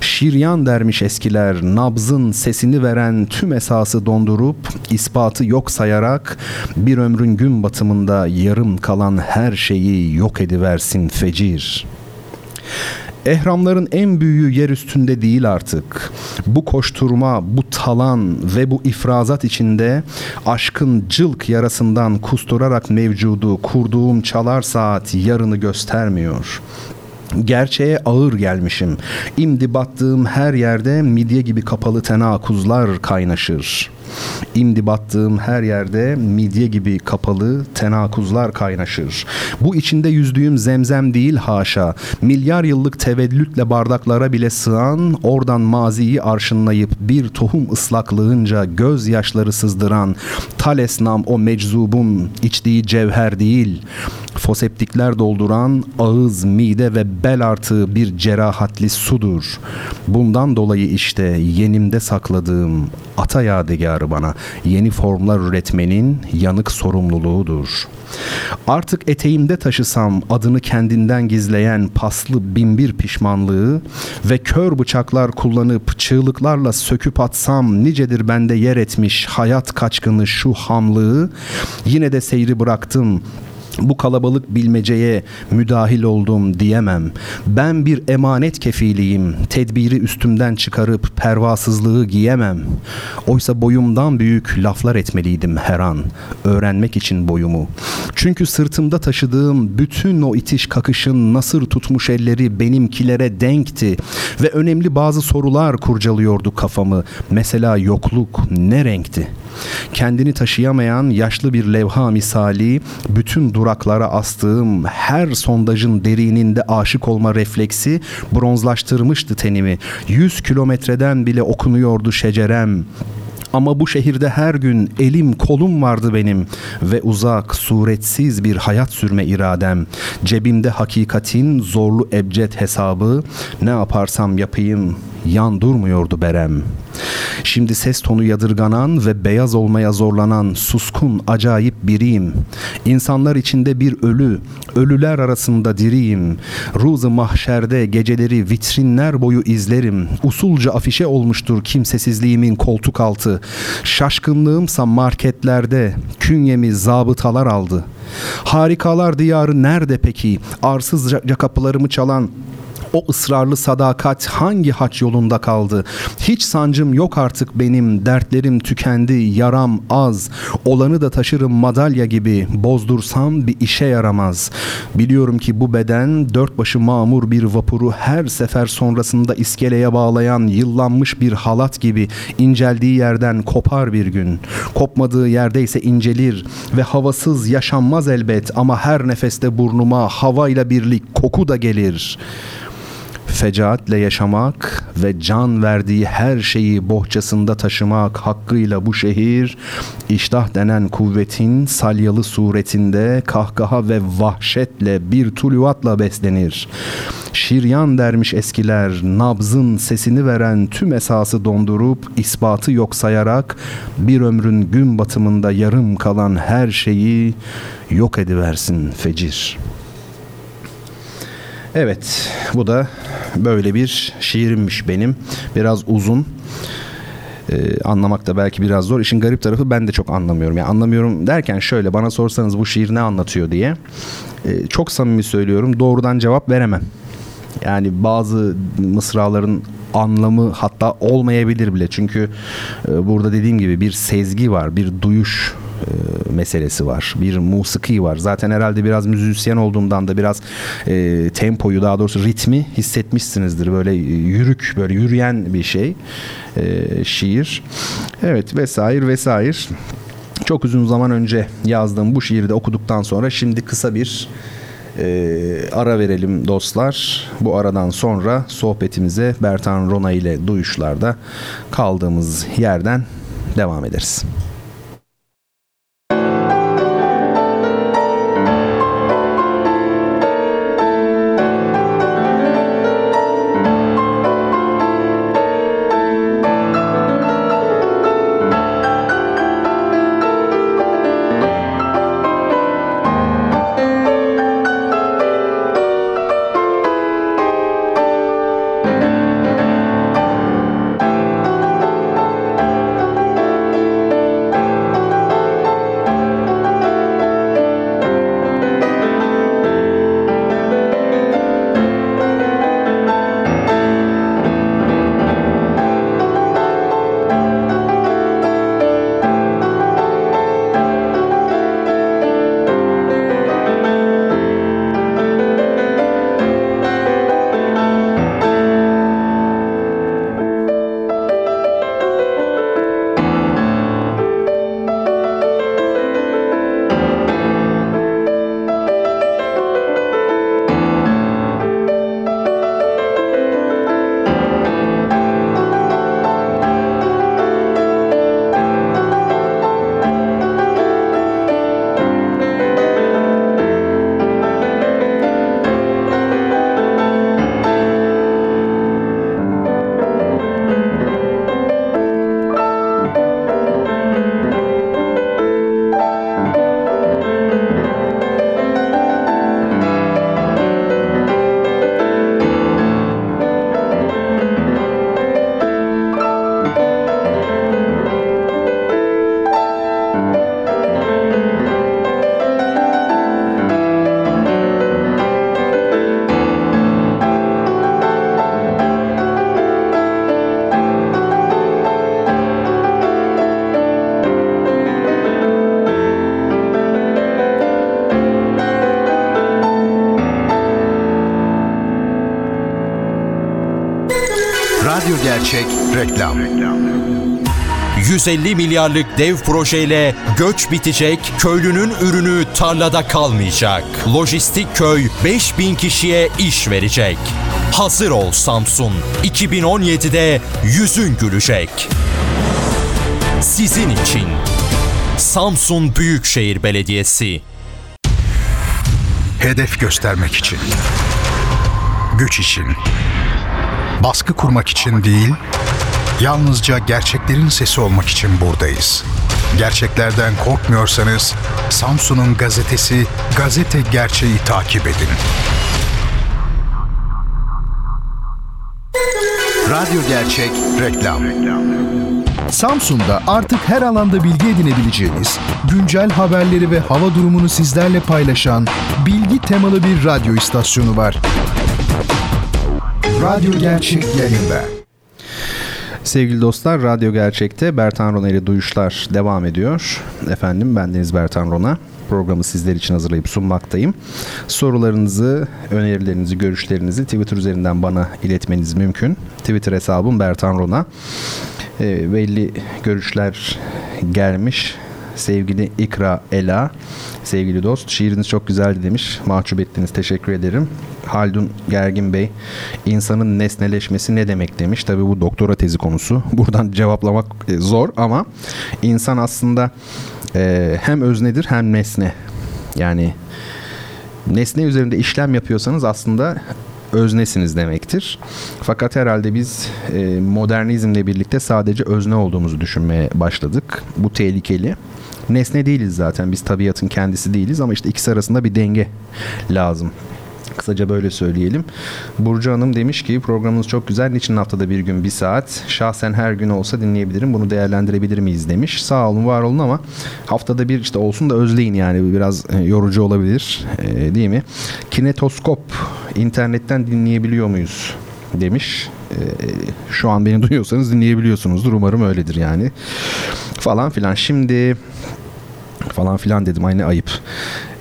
Şiryan dermiş eskiler nabzın sesini veren tüm esası dondurup ispatı yok sayarak bir ömrün gün batımında yarım kalan her şeyi yok ediversin fecir. Ehramların en büyüğü yer üstünde değil artık. Bu koşturma, bu talan ve bu ifrazat içinde aşkın cılk yarasından kusturarak mevcudu kurduğum çalar saat yarını göstermiyor. Gerçeğe ağır gelmişim. İmdi battığım her yerde midye gibi kapalı tenakuzlar kaynaşır. İmdi battığım her yerde midye gibi kapalı tenakuzlar kaynaşır. Bu içinde yüzdüğüm zemzem değil haşa. Milyar yıllık tevellütle bardaklara bile sığan, oradan maziyi arşınlayıp bir tohum ıslaklığınca gözyaşları sızdıran talesnam o meczubun içtiği cevher değil. Foseptikler dolduran ağız, mide ve bel artığı bir cerahatli sudur. Bundan dolayı işte yenimde sakladığım ata yadigarı bana yeni formlar üretmenin yanık sorumluluğudur. Artık eteğimde taşısam adını kendinden gizleyen paslı binbir pişmanlığı ve kör bıçaklar kullanıp çığlıklarla söküp atsam nicedir bende yer etmiş hayat kaçkını şu hamlığı yine de seyri bıraktım bu kalabalık bilmeceye müdahil oldum diyemem. Ben bir emanet kefiliyim. Tedbiri üstümden çıkarıp pervasızlığı giyemem. Oysa boyumdan büyük laflar etmeliydim her an. Öğrenmek için boyumu. Çünkü sırtımda taşıdığım bütün o itiş kakışın nasır tutmuş elleri benimkilere denkti ve önemli bazı sorular kurcalıyordu kafamı. Mesela yokluk ne renkti? Kendini taşıyamayan yaşlı bir levha misali bütün duraklara astığım her sondajın derininde aşık olma refleksi bronzlaştırmıştı tenimi. Yüz kilometreden bile okunuyordu şecerem. Ama bu şehirde her gün elim kolum vardı benim ve uzak suretsiz bir hayat sürme iradem. Cebimde hakikatin zorlu ebced hesabı ne yaparsam yapayım yan durmuyordu Berem. Şimdi ses tonu yadırganan ve beyaz olmaya zorlanan suskun acayip biriyim. İnsanlar içinde bir ölü, ölüler arasında diriyim. Ruzu mahşerde geceleri vitrinler boyu izlerim. Usulca afişe olmuştur kimsesizliğimin koltuk altı. Şaşkınlığımsa marketlerde künyemi zabıtalar aldı. Harikalar diyarı nerede peki? Arsızca kapılarımı çalan O ısrarlı sadakat hangi haç yolunda kaldı? Hiç sancım yok artık benim, dertlerim tükendi, yaram az. Olanı da taşırım madalya gibi, bozdursam bir işe yaramaz. Biliyorum ki bu beden dört başı mamur bir vapuru her sefer sonrasında iskeleye bağlayan yıllanmış bir halat gibi inceldiği yerden kopar bir gün. Kopmadığı yerde ise incelir ve havasız yaşanmaz elbet ama her nefeste burnuma havayla birlik koku da gelir.'' Fecaatle yaşamak ve can verdiği her şeyi bohçasında taşımak hakkıyla bu şehir iştah denen kuvvetin salyalı suretinde kahkaha ve vahşetle bir tuluatla beslenir. Şiryan dermiş eskiler nabzın sesini veren tüm esası dondurup ispatı yok sayarak bir ömrün gün batımında yarım kalan her şeyi yok ediversin fecir.'' Evet, bu da böyle bir şiirimmiş benim. Biraz uzun. Ee, anlamak da belki biraz zor. İşin garip tarafı ben de çok anlamıyorum. Yani anlamıyorum derken şöyle bana sorsanız bu şiir ne anlatıyor diye. Ee, çok samimi söylüyorum. Doğrudan cevap veremem. Yani bazı mısraların anlamı hatta olmayabilir bile. Çünkü e, burada dediğim gibi bir sezgi var, bir duyuş e, meselesi var. Bir musiki var. Zaten herhalde biraz müzisyen olduğumdan da biraz e, tempoyu daha doğrusu ritmi hissetmişsinizdir. Böyle yürük, böyle yürüyen bir şey. E, şiir. Evet vesaire vesaire. Çok uzun zaman önce yazdığım bu şiiri de okuduktan sonra şimdi kısa bir e, ara verelim dostlar. Bu aradan sonra sohbetimize Bertan Rona ile duyuşlarda kaldığımız yerden devam ederiz. Reklam. 150 milyarlık dev projeyle göç bitecek, köylünün ürünü tarlada kalmayacak. Lojistik köy 5000 kişiye iş verecek. Hazır ol Samsun. 2017'de yüzün gülecek. Sizin için Samsun Büyükşehir Belediyesi. Hedef göstermek için. Güç için baskı kurmak için değil, yalnızca gerçeklerin sesi olmak için buradayız. Gerçeklerden korkmuyorsanız Samsun'un gazetesi Gazete Gerçeği takip edin. Radyo Gerçek Reklam Samsun'da artık her alanda bilgi edinebileceğiniz, güncel haberleri ve hava durumunu sizlerle paylaşan bilgi temalı bir radyo istasyonu var. Radyo Gerçek yayında. Sevgili dostlar, Radyo Gerçek'te Bertan Rona ile Duyuşlar devam ediyor. Efendim, ben Deniz Bertan Rona. Programı sizler için hazırlayıp sunmaktayım. Sorularınızı, önerilerinizi, görüşlerinizi Twitter üzerinden bana iletmeniz mümkün. Twitter hesabım Bertan Rona. E, belli görüşler gelmiş. Sevgili İkra Ela, sevgili dost, şiiriniz çok güzeldi demiş. Mahcup ettiniz, teşekkür ederim. Haldun Gergin Bey, insanın nesneleşmesi ne demek demiş. Tabii bu doktora tezi konusu. Buradan cevaplamak e, zor ama insan aslında e, hem öznedir hem nesne. Yani nesne üzerinde işlem yapıyorsanız aslında öznesiniz demektir. Fakat herhalde biz e, modernizmle birlikte sadece özne olduğumuzu düşünmeye başladık. Bu tehlikeli. Nesne değiliz zaten. Biz tabiatın kendisi değiliz ama işte ikisi arasında bir denge lazım. Kısaca böyle söyleyelim. Burcu Hanım demiş ki programınız çok güzel. Niçin haftada bir gün bir saat? Şahsen her gün olsa dinleyebilirim. Bunu değerlendirebilir miyiz demiş. Sağ olun var olun ama haftada bir işte olsun da özleyin yani. Biraz e, yorucu olabilir e, değil mi? Kinetoskop internetten dinleyebiliyor muyuz? demiş. E, şu an beni duyuyorsanız dinleyebiliyorsunuzdur. Umarım öyledir yani. Falan filan. Şimdi falan filan dedim aynı ayıp.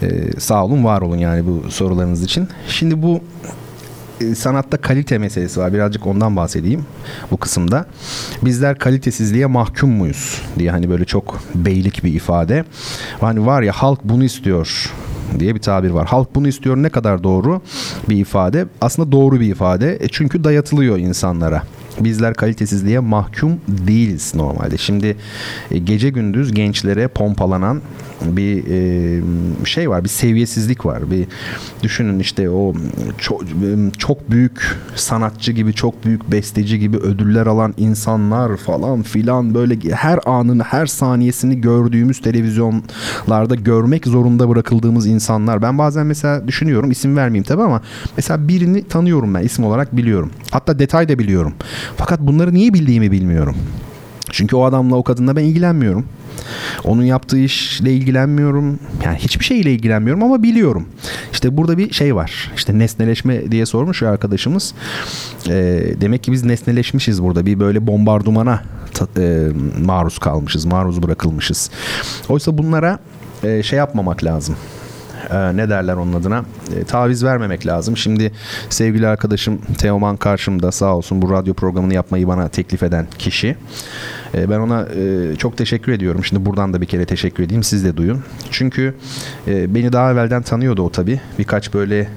Ee, sağ olun var olun yani bu sorularınız için. Şimdi bu e, sanatta kalite meselesi var. Birazcık ondan bahsedeyim bu kısımda. Bizler kalitesizliğe mahkum muyuz diye hani böyle çok beylik bir ifade. Hani var ya halk bunu istiyor diye bir tabir var. Halk bunu istiyor ne kadar doğru bir ifade. Aslında doğru bir ifade. E çünkü dayatılıyor insanlara bizler kalitesizliğe mahkum değiliz normalde. Şimdi e, gece gündüz gençlere pompalanan bir e, şey var, bir seviyesizlik var. Bir düşünün işte o çok, çok büyük sanatçı gibi, çok büyük besteci gibi ödüller alan insanlar falan filan böyle her anını, her saniyesini gördüğümüz televizyonlarda görmek zorunda bırakıldığımız insanlar. Ben bazen mesela düşünüyorum, isim vermeyeyim tabii ama mesela birini tanıyorum ben isim olarak biliyorum. Hatta detay da biliyorum. Fakat bunları niye bildiğimi bilmiyorum. Çünkü o adamla o kadınla ben ilgilenmiyorum. Onun yaptığı işle ilgilenmiyorum. Yani hiçbir şeyle ilgilenmiyorum ama biliyorum. İşte burada bir şey var. İşte nesneleşme diye sormuş ya arkadaşımız. E, demek ki biz nesneleşmişiz burada. Bir böyle bombardımana e, maruz kalmışız. Maruz bırakılmışız. Oysa bunlara e, şey yapmamak lazım e, ne derler onun adına e, taviz vermemek lazım. Şimdi sevgili arkadaşım Teoman karşımda sağ olsun bu radyo programını yapmayı bana teklif eden kişi. E, ben ona e, çok teşekkür ediyorum. Şimdi buradan da bir kere teşekkür edeyim. Siz de duyun. Çünkü e, beni daha evvelden tanıyordu o tabii. Birkaç böyle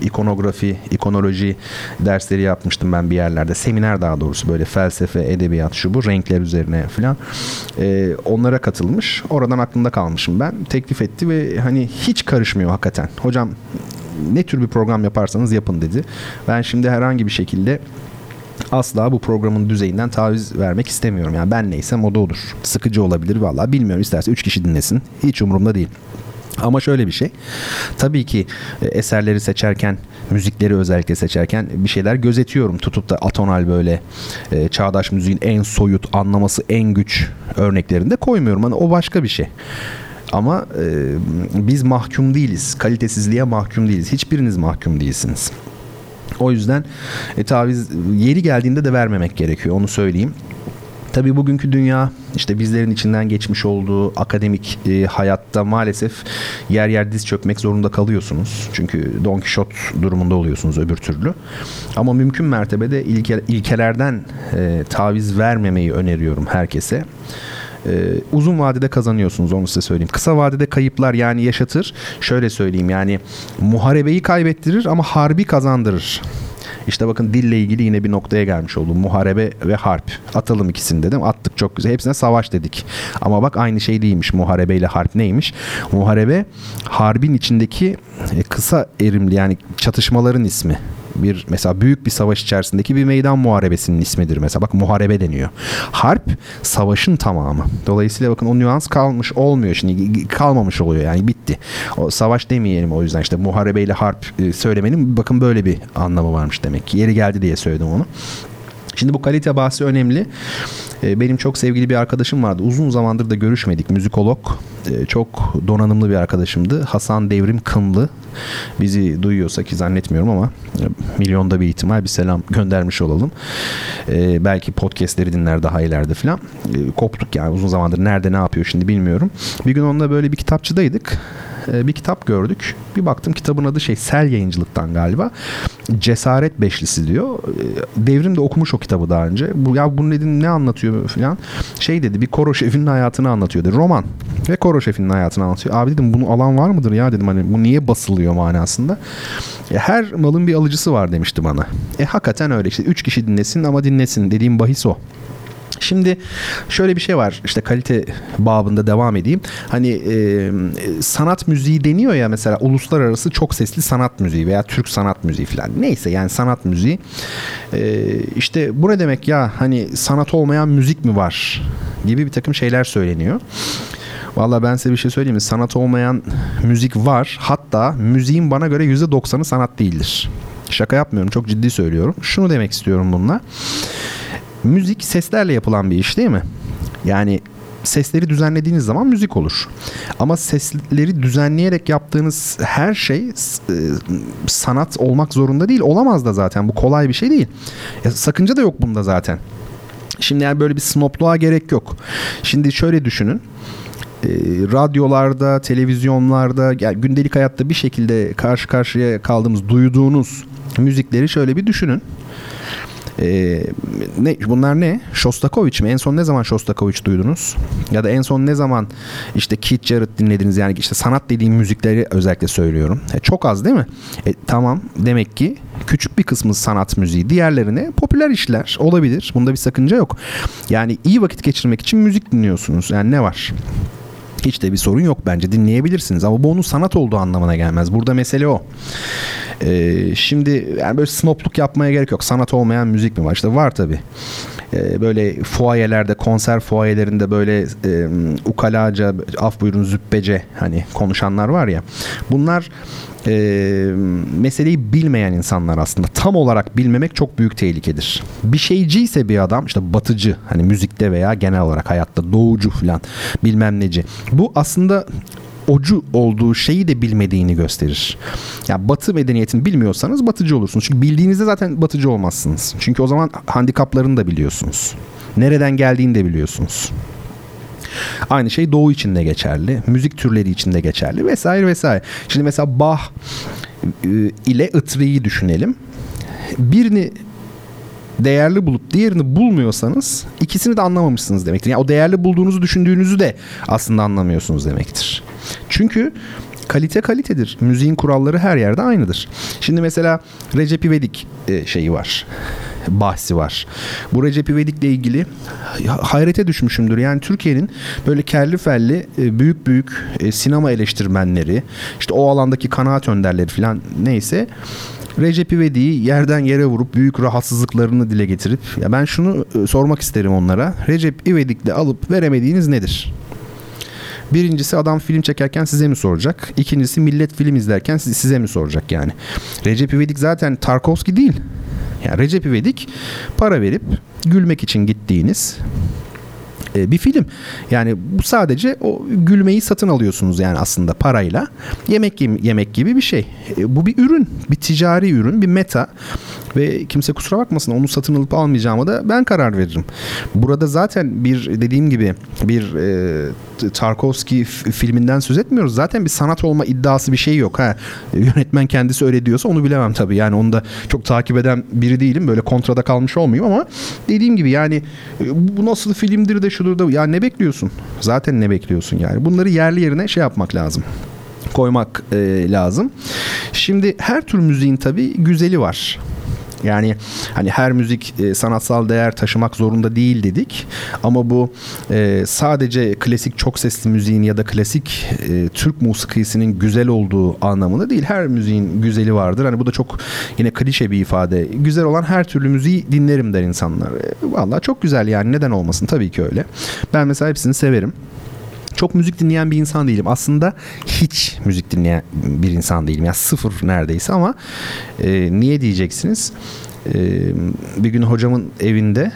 ikonografi, ikonoloji dersleri yapmıştım ben bir yerlerde. Seminer daha doğrusu böyle felsefe, edebiyat şu bu renkler üzerine falan. onlara katılmış. Oradan aklımda kalmışım ben. Teklif etti ve hani hiç karışmıyor hakikaten. Hocam ne tür bir program yaparsanız yapın dedi. Ben şimdi herhangi bir şekilde asla bu programın düzeyinden taviz vermek istemiyorum. Yani ben neysem o da olur. Sıkıcı olabilir vallahi bilmiyorum. İsterse 3 kişi dinlesin. Hiç umurumda değil. Ama şöyle bir şey. Tabii ki e, eserleri seçerken, müzikleri özellikle seçerken bir şeyler gözetiyorum. Tutup da atonal böyle e, çağdaş müziğin en soyut, anlaması en güç örneklerini de koymuyorum. Hani o başka bir şey. Ama e, biz mahkum değiliz. Kalitesizliğe mahkum değiliz. Hiçbiriniz mahkum değilsiniz. O yüzden e, taviz yeri geldiğinde de vermemek gerekiyor onu söyleyeyim. Tabii bugünkü dünya işte bizlerin içinden geçmiş olduğu akademik e, hayatta maalesef yer yer diz çökmek zorunda kalıyorsunuz. Çünkü Don Quixote durumunda oluyorsunuz öbür türlü. Ama mümkün mertebede ilke, ilkelerden e, taviz vermemeyi öneriyorum herkese. Ee, uzun vadede kazanıyorsunuz onu size söyleyeyim. Kısa vadede kayıplar yani yaşatır. Şöyle söyleyeyim yani muharebeyi kaybettirir ama harbi kazandırır. İşte bakın dille ilgili yine bir noktaya gelmiş oldum. Muharebe ve harp. Atalım ikisini dedim. Attık çok güzel. Hepsine savaş dedik. Ama bak aynı şey değilmiş. Muharebe ile harp neymiş? Muharebe harbin içindeki e, kısa erimli yani çatışmaların ismi bir mesela büyük bir savaş içerisindeki bir meydan muharebesinin ismidir mesela. Bak muharebe deniyor. Harp savaşın tamamı. Dolayısıyla bakın o nüans kalmış olmuyor şimdi kalmamış oluyor yani bitti. O savaş demeyelim o yüzden işte muharebeyle harp e, söylemenin bakın böyle bir anlamı varmış demek ki. Yeri geldi diye söyledim onu. Şimdi bu kalite bahsi önemli. Ee, benim çok sevgili bir arkadaşım vardı. Uzun zamandır da görüşmedik. Müzikolog. Ee, çok donanımlı bir arkadaşımdı. Hasan Devrim Kınlı. Bizi duyuyorsa ki zannetmiyorum ama e, milyonda bir ihtimal bir selam göndermiş olalım. Ee, belki podcastleri dinler daha ileride falan. koptuk yani uzun zamandır nerede ne yapıyor şimdi bilmiyorum. Bir gün onunla böyle bir kitapçıdaydık. E, bir kitap gördük. Bir baktım kitabın adı şey Sel Yayıncılık'tan galiba. Cesaret Beşlisi diyor. E, Devrim de okumuş o kitabı daha önce. Bu ya bunun dedim ne anlatıyor falan. Şey dedi bir koro şefinin hayatını anlatıyor dedi. Roman ve koro şefinin hayatını anlatıyor. Abi dedim bunu alan var mıdır ya dedim hani bu niye basılıyor manasında. E, her malın bir alıcısı var demişti bana. E hakikaten öyle işte. Üç kişi dinlesin ama dinlesin dediğim bahis o. Şimdi şöyle bir şey var işte kalite babında devam edeyim. Hani e, sanat müziği deniyor ya mesela uluslararası çok sesli sanat müziği veya Türk sanat müziği falan. Neyse yani sanat müziği. E, işte bu ne demek ya hani sanat olmayan müzik mi var gibi bir takım şeyler söyleniyor. Valla ben size bir şey söyleyeyim mi? Sanat olmayan müzik var. Hatta müziğin bana göre %90'ı sanat değildir. Şaka yapmıyorum. Çok ciddi söylüyorum. Şunu demek istiyorum bununla müzik seslerle yapılan bir iş değil mi? Yani sesleri düzenlediğiniz zaman müzik olur. Ama sesleri düzenleyerek yaptığınız her şey e, sanat olmak zorunda değil. Olamaz da zaten. Bu kolay bir şey değil. Ya, sakınca da yok bunda zaten. Şimdi yani böyle bir snopluğa gerek yok. Şimdi şöyle düşünün e, radyolarda, televizyonlarda, yani gündelik hayatta bir şekilde karşı karşıya kaldığımız, duyduğunuz müzikleri şöyle bir düşünün. E, ne bunlar ne? Shostakovich mi? En son ne zaman Shostakovich duydunuz? Ya da en son ne zaman işte Keith Jarrett dinlediniz? Yani işte sanat dediğim müzikleri özellikle söylüyorum. E, çok az değil mi? E, tamam demek ki küçük bir kısmı sanat müziği. Diğerlerine popüler işler olabilir. Bunda bir sakınca yok. Yani iyi vakit geçirmek için müzik dinliyorsunuz. Yani ne var? Hiç de bir sorun yok bence dinleyebilirsiniz ama bu onun sanat olduğu anlamına gelmez. Burada mesele o. Ee, şimdi yani böyle snopluk yapmaya gerek yok. Sanat olmayan müzik mi var? İşte var tabii ee, böyle fuayelerde konser fuayelerinde böyle e, ukalaca af buyurun züppece hani konuşanlar var ya bunlar e, meseleyi bilmeyen insanlar aslında. Tam olarak bilmemek çok büyük tehlikedir. Bir şeyci ise bir adam işte batıcı hani müzikte veya genel olarak hayatta doğucu falan bilmem neci. Bu aslında ocu olduğu şeyi de bilmediğini gösterir. Ya yani batı medeniyetini bilmiyorsanız batıcı olursunuz. Çünkü bildiğinizde zaten batıcı olmazsınız. Çünkü o zaman handikaplarını da biliyorsunuz. Nereden geldiğini de biliyorsunuz. Aynı şey doğu için de geçerli. Müzik türleri için de geçerli vesaire vesaire. Şimdi mesela Bach e, ile Itri'yi düşünelim. Birini değerli bulup diğerini bulmuyorsanız ikisini de anlamamışsınız demektir. Yani o değerli bulduğunuzu düşündüğünüzü de aslında anlamıyorsunuz demektir. Çünkü kalite kalitedir. Müziğin kuralları her yerde aynıdır. Şimdi mesela Recep İvedik e, şeyi var bahsi var. Bu Recep İvedik'le ilgili hayrete düşmüşümdür. Yani Türkiye'nin böyle kerli felli e, büyük büyük e, sinema eleştirmenleri, işte o alandaki kanaat önderleri falan neyse Recep İvedik'i yerden yere vurup büyük rahatsızlıklarını dile getirip ya ben şunu sormak isterim onlara. Recep İvedik'le alıp veremediğiniz nedir? Birincisi adam film çekerken size mi soracak? İkincisi millet film izlerken size mi soracak yani? Recep İvedik zaten Tarkovski değil. Yani Recep İvedik para verip gülmek için gittiğiniz e, bir film. Yani bu sadece o gülmeyi satın alıyorsunuz yani aslında parayla. Yemek yemek gibi bir şey. E, bu bir ürün, bir ticari ürün, bir meta ve kimse kusura bakmasın onu satın alıp almayacağıma da ben karar veririm. Burada zaten bir dediğim gibi bir e, Tarkovski filminden söz etmiyoruz. Zaten bir sanat olma iddiası bir şey yok. Ha yönetmen kendisi öyle diyorsa onu bilemem tabii. Yani onu da çok takip eden biri değilim. Böyle kontrada kalmış olmayayım ama dediğim gibi yani e, bu nasıl filmdir de şudur da ya ne bekliyorsun? Zaten ne bekliyorsun yani? Bunları yerli yerine şey yapmak lazım koymak e, lazım. Şimdi her tür müziğin tabii güzeli var. Yani hani her müzik e, sanatsal değer taşımak zorunda değil dedik. Ama bu e, sadece klasik çok sesli müziğin ya da klasik e, Türk musikisinin güzel olduğu anlamında değil. Her müziğin güzeli vardır. Hani bu da çok yine klişe bir ifade. Güzel olan her türlü müziği dinlerim der insanlar. E, Vallahi çok güzel yani neden olmasın tabii ki öyle. Ben mesela hepsini severim çok müzik dinleyen bir insan değilim. Aslında hiç müzik dinleyen bir insan değilim. Yani sıfır neredeyse ama e, niye diyeceksiniz? bir gün hocamın evinde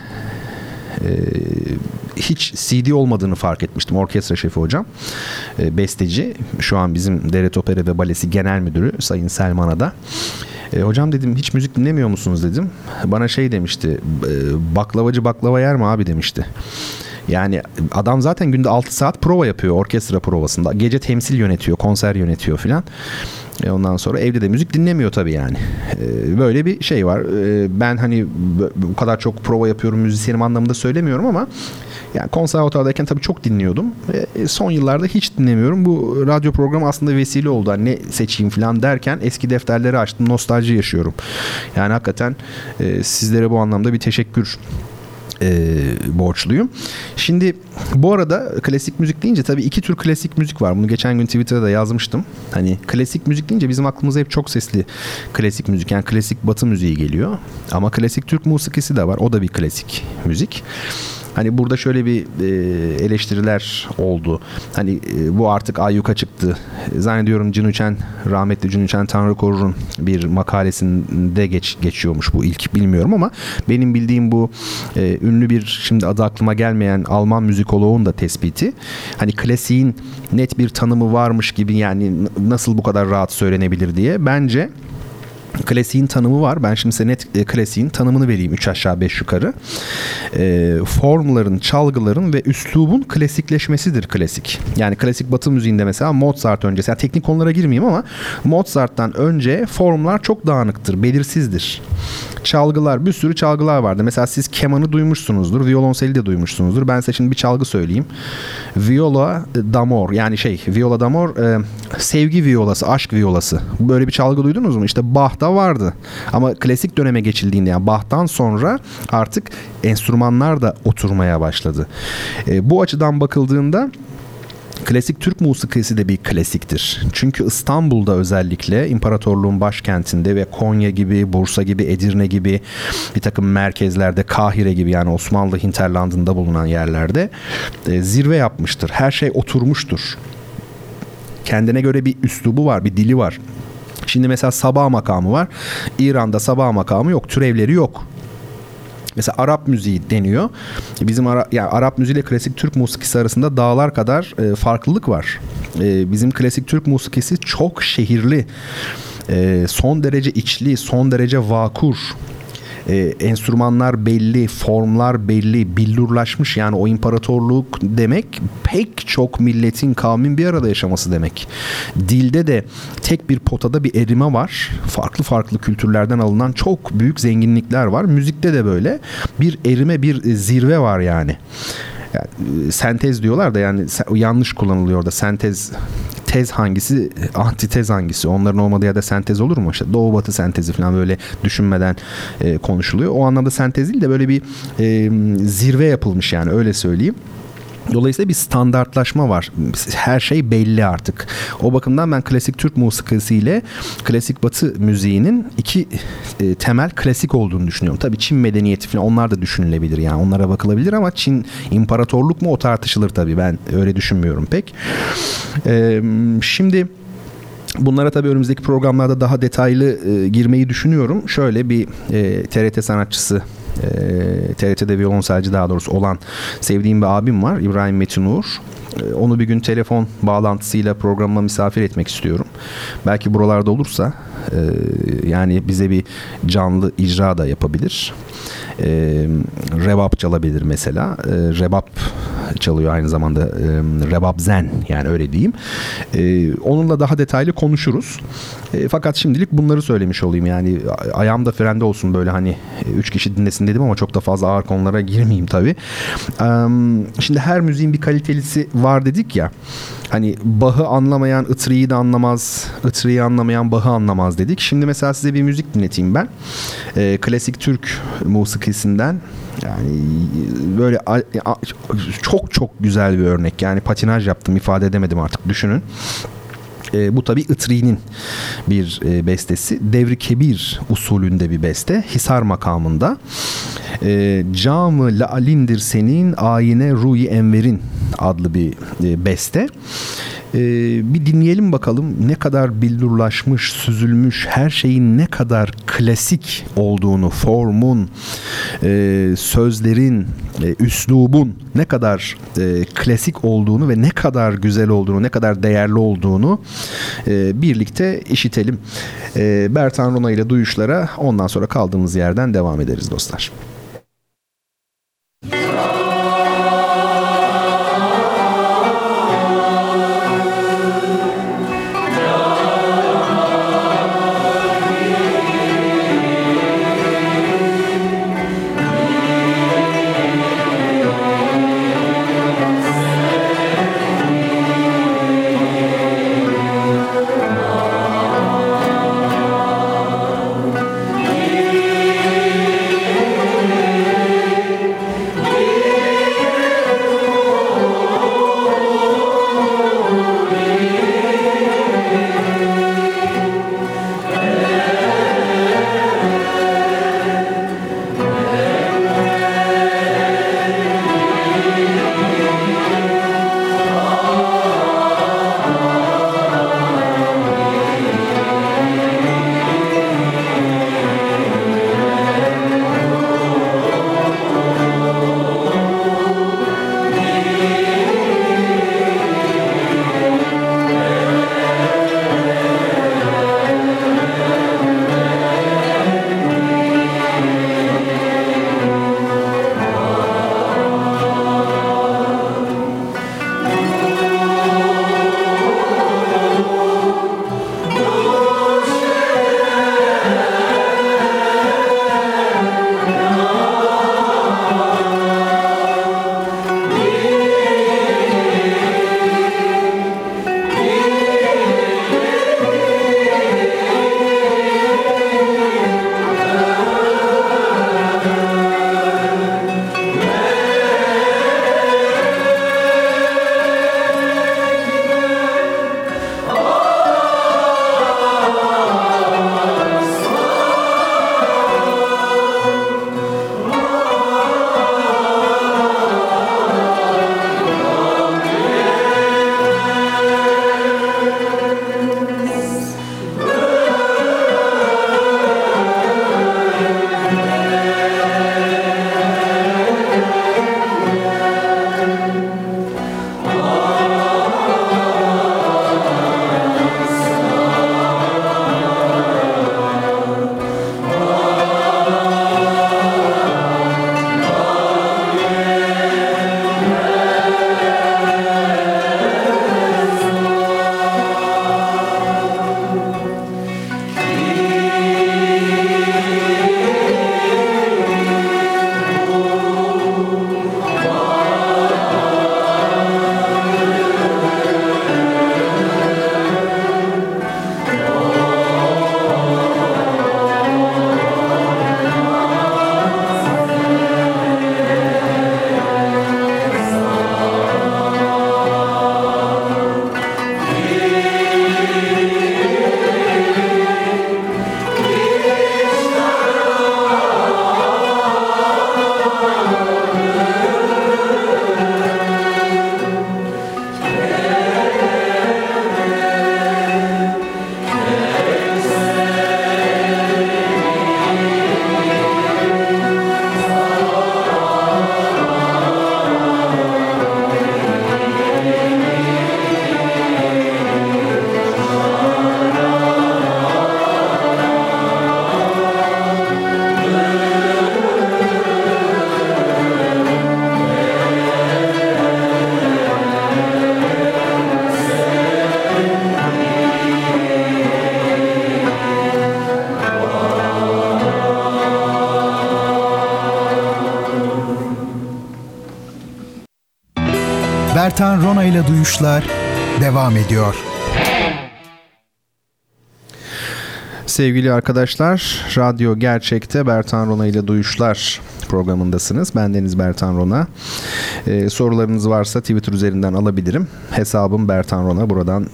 hiç CD olmadığını fark etmiştim. Orkestra şefi hocam. besteci. Şu an bizim Devlet Opera ve Balesi Genel Müdürü Sayın Selman da. E, hocam dedim hiç müzik dinlemiyor musunuz dedim. Bana şey demişti. E, baklavacı baklava yer mi abi demişti. Yani adam zaten günde 6 saat prova yapıyor orkestra provasında. Gece temsil yönetiyor, konser yönetiyor filan. E ondan sonra evde de müzik dinlemiyor tabii yani. E, böyle bir şey var. E, ben hani bu kadar çok prova yapıyorum müzisyenim anlamında söylemiyorum ama yani konservatuvardayken tabii çok dinliyordum. Son yıllarda hiç dinlemiyorum. Bu radyo programı aslında vesile oldu. Hani ne seçeyim falan derken eski defterleri açtım. Nostalji yaşıyorum. Yani hakikaten sizlere bu anlamda bir teşekkür e, borçluyum. Şimdi bu arada klasik müzik deyince tabii iki tür klasik müzik var. Bunu geçen gün Twitter'da da yazmıştım. Hani klasik müzik deyince bizim aklımıza hep çok sesli klasik müzik yani klasik batı müziği geliyor. Ama klasik Türk musikisi de var. O da bir klasik müzik. Hani burada şöyle bir e, eleştiriler oldu. Hani e, bu artık ayyuka çıktı. Zannediyorum Cünüçen, rahmetli Cünüçen Tanrı Korur'un bir makalesinde geç, geçiyormuş bu ilk bilmiyorum ama benim bildiğim bu e, ünlü bir şimdi adı aklıma gelmeyen Alman müzikoloğun da tespiti. Hani klasiğin net bir tanımı varmış gibi yani nasıl bu kadar rahat söylenebilir diye. Bence Klasiğin tanımı var. Ben şimdi size net e, klasiğin tanımını vereyim 3 aşağı 5 yukarı. E, formların, çalgıların ve üslubun klasikleşmesidir klasik. Yani klasik batı müziğinde mesela Mozart öncesi. Yani teknik konulara girmeyeyim ama Mozart'tan önce formlar çok dağınıktır, belirsizdir. Çalgılar, bir sürü çalgılar vardı. Mesela siz kemanı duymuşsunuzdur, violonseli de duymuşsunuzdur. Ben size şimdi bir çalgı söyleyeyim. Viola d'amor yani şey, viola d'amor e, sevgi violası, aşk violası. Böyle bir çalgı duydunuz mu? İşte Bach'ta vardı. Ama klasik döneme geçildiğinde yani Bach'tan sonra artık enstrümanlar da oturmaya başladı. E, bu açıdan bakıldığında Klasik Türk musikisi de bir klasiktir. Çünkü İstanbul'da özellikle imparatorluğun başkentinde ve Konya gibi, Bursa gibi, Edirne gibi bir takım merkezlerde, Kahire gibi yani Osmanlı hinterlandında bulunan yerlerde e, zirve yapmıştır. Her şey oturmuştur. Kendine göre bir üslubu var, bir dili var. Şimdi mesela sabah makamı var. İran'da sabah makamı yok. Türevleri yok. Mesela Arap müziği deniyor. Bizim Ara, yani Arap müziği ile klasik Türk musikisi arasında dağlar kadar e, farklılık var. E, bizim klasik Türk musikisi çok şehirli. E, son derece içli, son derece vakur e, enstrümanlar belli, formlar belli, billurlaşmış yani o imparatorluk demek pek çok milletin kavmin bir arada yaşaması demek. Dilde de tek bir potada bir erime var. Farklı farklı kültürlerden alınan çok büyük zenginlikler var. Müzikte de böyle bir erime bir zirve var yani. Yani, e, sentez diyorlar da yani yanlış kullanılıyor da sentez tez hangisi, antitez hangisi? Onların olmadığı yerde sentez olur mu? İşte doğu batı sentezi falan böyle düşünmeden e, konuşuluyor. O anlamda sentez değil de böyle bir e, zirve yapılmış yani öyle söyleyeyim. Dolayısıyla bir standartlaşma var. Her şey belli artık. O bakımdan ben klasik Türk musikisiyle klasik Batı müziğinin iki e, temel klasik olduğunu düşünüyorum. Tabii Çin medeniyeti falan onlar da düşünülebilir yani onlara bakılabilir ama Çin imparatorluk mu o tartışılır tabii. Ben öyle düşünmüyorum pek. E, şimdi Bunlara tabii önümüzdeki programlarda daha detaylı e, girmeyi düşünüyorum. Şöyle bir e, TRT sanatçısı e, ee, TRT'de violonselci daha doğrusu olan sevdiğim bir abim var İbrahim Metin Uğur. E, onu bir gün telefon bağlantısıyla programıma misafir etmek istiyorum. Belki buralarda olursa e, yani bize bir canlı icra da yapabilir. E, rebap çalabilir mesela. E, rebap çalıyor aynı zamanda e, rebap zen yani öyle diyeyim. E, onunla daha detaylı konuşuruz. E, fakat şimdilik bunları söylemiş olayım yani ayağımda frende olsun böyle hani üç kişi dinlesin dedim ama çok da fazla ağır konulara girmeyeyim tabii. E, şimdi her müziğin bir kalitelisi var dedik ya. Hani Bach'ı anlamayan Itri'yi de anlamaz, Itri'yi anlamayan Bach'ı anlamaz dedik. Şimdi mesela size bir müzik dinleteyim ben. E, klasik Türk musikisinden yani böyle çok çok güzel bir örnek. Yani patinaj yaptım ifade edemedim artık düşünün. E, bu tabi Itri'nin bir e, bestesi. Devri Kebir usulünde bir beste. Hisar makamında. E, Camı La'alindir senin ayine Ruyi Enver'in adlı bir e, beste. Ee, bir dinleyelim bakalım ne kadar billurlaşmış, süzülmüş, her şeyin ne kadar klasik olduğunu, formun, e, sözlerin, e, üslubun ne kadar e, klasik olduğunu ve ne kadar güzel olduğunu, ne kadar değerli olduğunu e, birlikte işitelim. E, Bertan Rona ile duyuşlara ondan sonra kaldığımız yerden devam ederiz dostlar. Bertan Rona ile Duyuşlar devam ediyor. Sevgili arkadaşlar, Radyo Gerçek'te Bertan Rona ile Duyuşlar programındasınız. Ben Deniz Bertan Rona. Ee, sorularınız varsa Twitter üzerinden alabilirim. Hesabım Bertan Rona. Buradan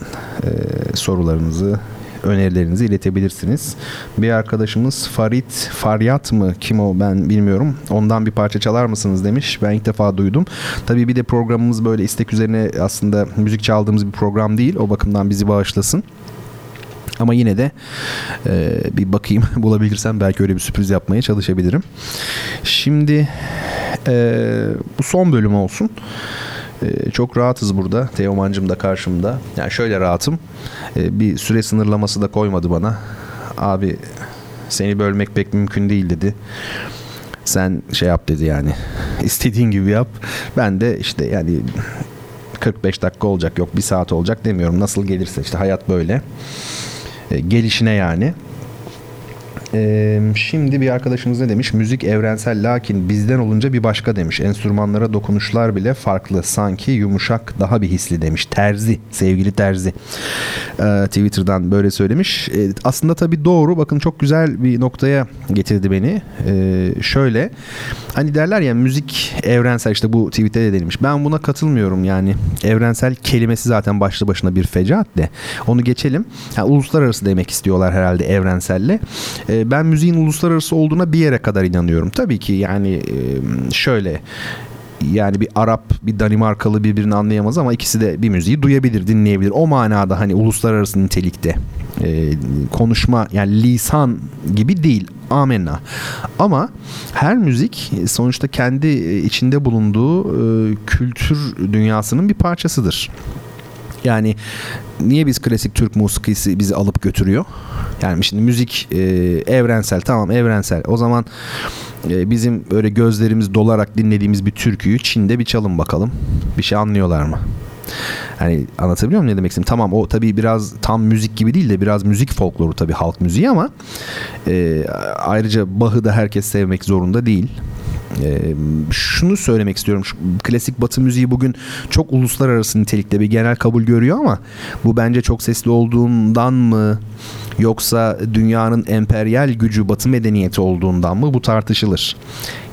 e, sorularınızı önerilerinizi iletebilirsiniz. Bir arkadaşımız Farit Faryat mı kim o ben bilmiyorum. Ondan bir parça çalar mısınız demiş. Ben ilk defa duydum. Tabii bir de programımız böyle istek üzerine aslında müzik çaldığımız bir program değil. O bakımdan bizi bağışlasın. Ama yine de e, bir bakayım bulabilirsem belki öyle bir sürpriz yapmaya çalışabilirim. Şimdi e, bu son bölüm olsun. E, çok rahatız burada. Teoman'cım da karşımda. Yani şöyle rahatım. E, bir süre sınırlaması da koymadı bana. Abi seni bölmek pek mümkün değil dedi. Sen şey yap dedi yani. İstediğin gibi yap. Ben de işte yani 45 dakika olacak yok bir saat olacak demiyorum. Nasıl gelirse işte hayat böyle. E, gelişine yani. Ee, şimdi bir arkadaşımız ne demiş? Müzik evrensel lakin bizden olunca bir başka demiş. Enstrümanlara dokunuşlar bile farklı. Sanki yumuşak daha bir hisli demiş. Terzi, sevgili Terzi. Ee, Twitter'dan böyle söylemiş. Ee, aslında tabii doğru. Bakın çok güzel bir noktaya getirdi beni. Ee, şöyle. Hani derler ya müzik evrensel işte bu tweette de denilmiş. Ben buna katılmıyorum yani. Evrensel kelimesi zaten başlı başına bir fecaat de. Onu geçelim. Yani uluslararası demek istiyorlar herhalde evrenselle. Ee, ben müziğin uluslararası olduğuna bir yere kadar inanıyorum. Tabii ki yani şöyle yani bir Arap bir Danimarkalı birbirini anlayamaz ama ikisi de bir müziği duyabilir, dinleyebilir. O manada hani uluslararası nitelikte konuşma yani lisan gibi değil amenna. Ama her müzik sonuçta kendi içinde bulunduğu kültür dünyasının bir parçasıdır. Yani niye biz klasik Türk musikisi bizi alıp götürüyor? Yani şimdi müzik e, evrensel tamam evrensel. O zaman e, bizim böyle gözlerimiz dolarak dinlediğimiz bir türküyü Çin'de bir çalın bakalım. Bir şey anlıyorlar mı? Hani anlatabiliyor muyum ne demek istedim? Tamam o tabii biraz tam müzik gibi değil de biraz müzik folkloru tabii halk müziği ama e, ayrıca Bach'ı da herkes sevmek zorunda değil. Ee, şunu söylemek istiyorum. Şu klasik batı müziği bugün çok uluslararası nitelikte bir genel kabul görüyor ama bu bence çok sesli olduğundan mı yoksa dünyanın emperyal gücü batı medeniyeti olduğundan mı bu tartışılır.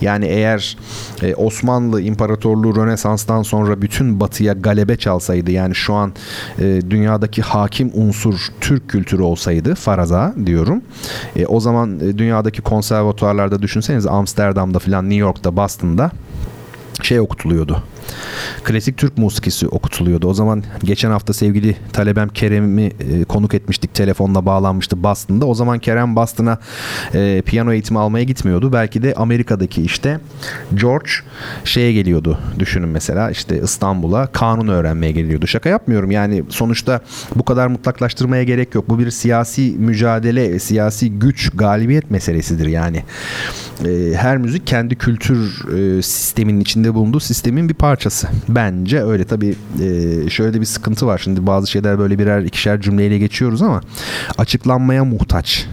Yani eğer e, Osmanlı İmparatorluğu Rönesans'tan sonra bütün batıya galebe çalsaydı yani şu an e, dünyadaki hakim unsur Türk kültürü olsaydı faraza diyorum. E, o zaman dünyadaki konservatuarlarda düşünseniz Amsterdam'da falan New York'ta Boston'da şey okutuluyordu. Klasik Türk musikisi okutuluyordu. O zaman geçen hafta sevgili talebem Kerem'i e, konuk etmiştik. Telefonla bağlanmıştı Boston'da. O zaman Kerem Boston'a e, piyano eğitimi almaya gitmiyordu. Belki de Amerika'daki işte George şeye geliyordu. Düşünün mesela işte İstanbul'a kanun öğrenmeye geliyordu. Şaka yapmıyorum. Yani sonuçta bu kadar mutlaklaştırmaya gerek yok. Bu bir siyasi mücadele, siyasi güç, galibiyet meselesidir yani. E, her müzik kendi kültür e, sisteminin içinde bulunduğu sistemin bir parçası. Bence öyle. Tabii e, şöyle bir sıkıntı var. Şimdi bazı şeyler böyle birer ikişer cümleyle geçiyoruz ama açıklanmaya muhtaç.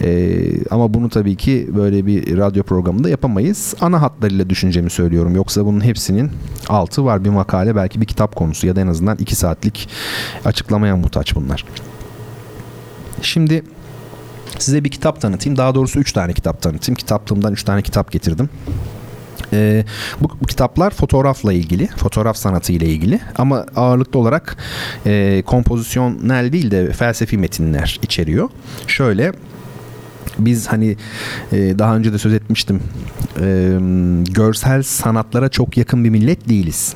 E, ama bunu tabii ki böyle bir radyo programında yapamayız. Ana hatlarıyla düşüncemi söylüyorum. Yoksa bunun hepsinin altı var. Bir makale belki bir kitap konusu ya da en azından iki saatlik açıklamaya muhtaç bunlar. Şimdi size bir kitap tanıtayım. Daha doğrusu üç tane kitap tanıtayım. Kitaplığımdan üç tane kitap getirdim. E, bu, bu kitaplar fotoğrafla ilgili, fotoğraf sanatı ile ilgili ama ağırlıklı olarak e, kompozisyonel değil de felsefi metinler içeriyor. Şöyle biz hani e, daha önce de söz etmiştim e, görsel sanatlara çok yakın bir millet değiliz.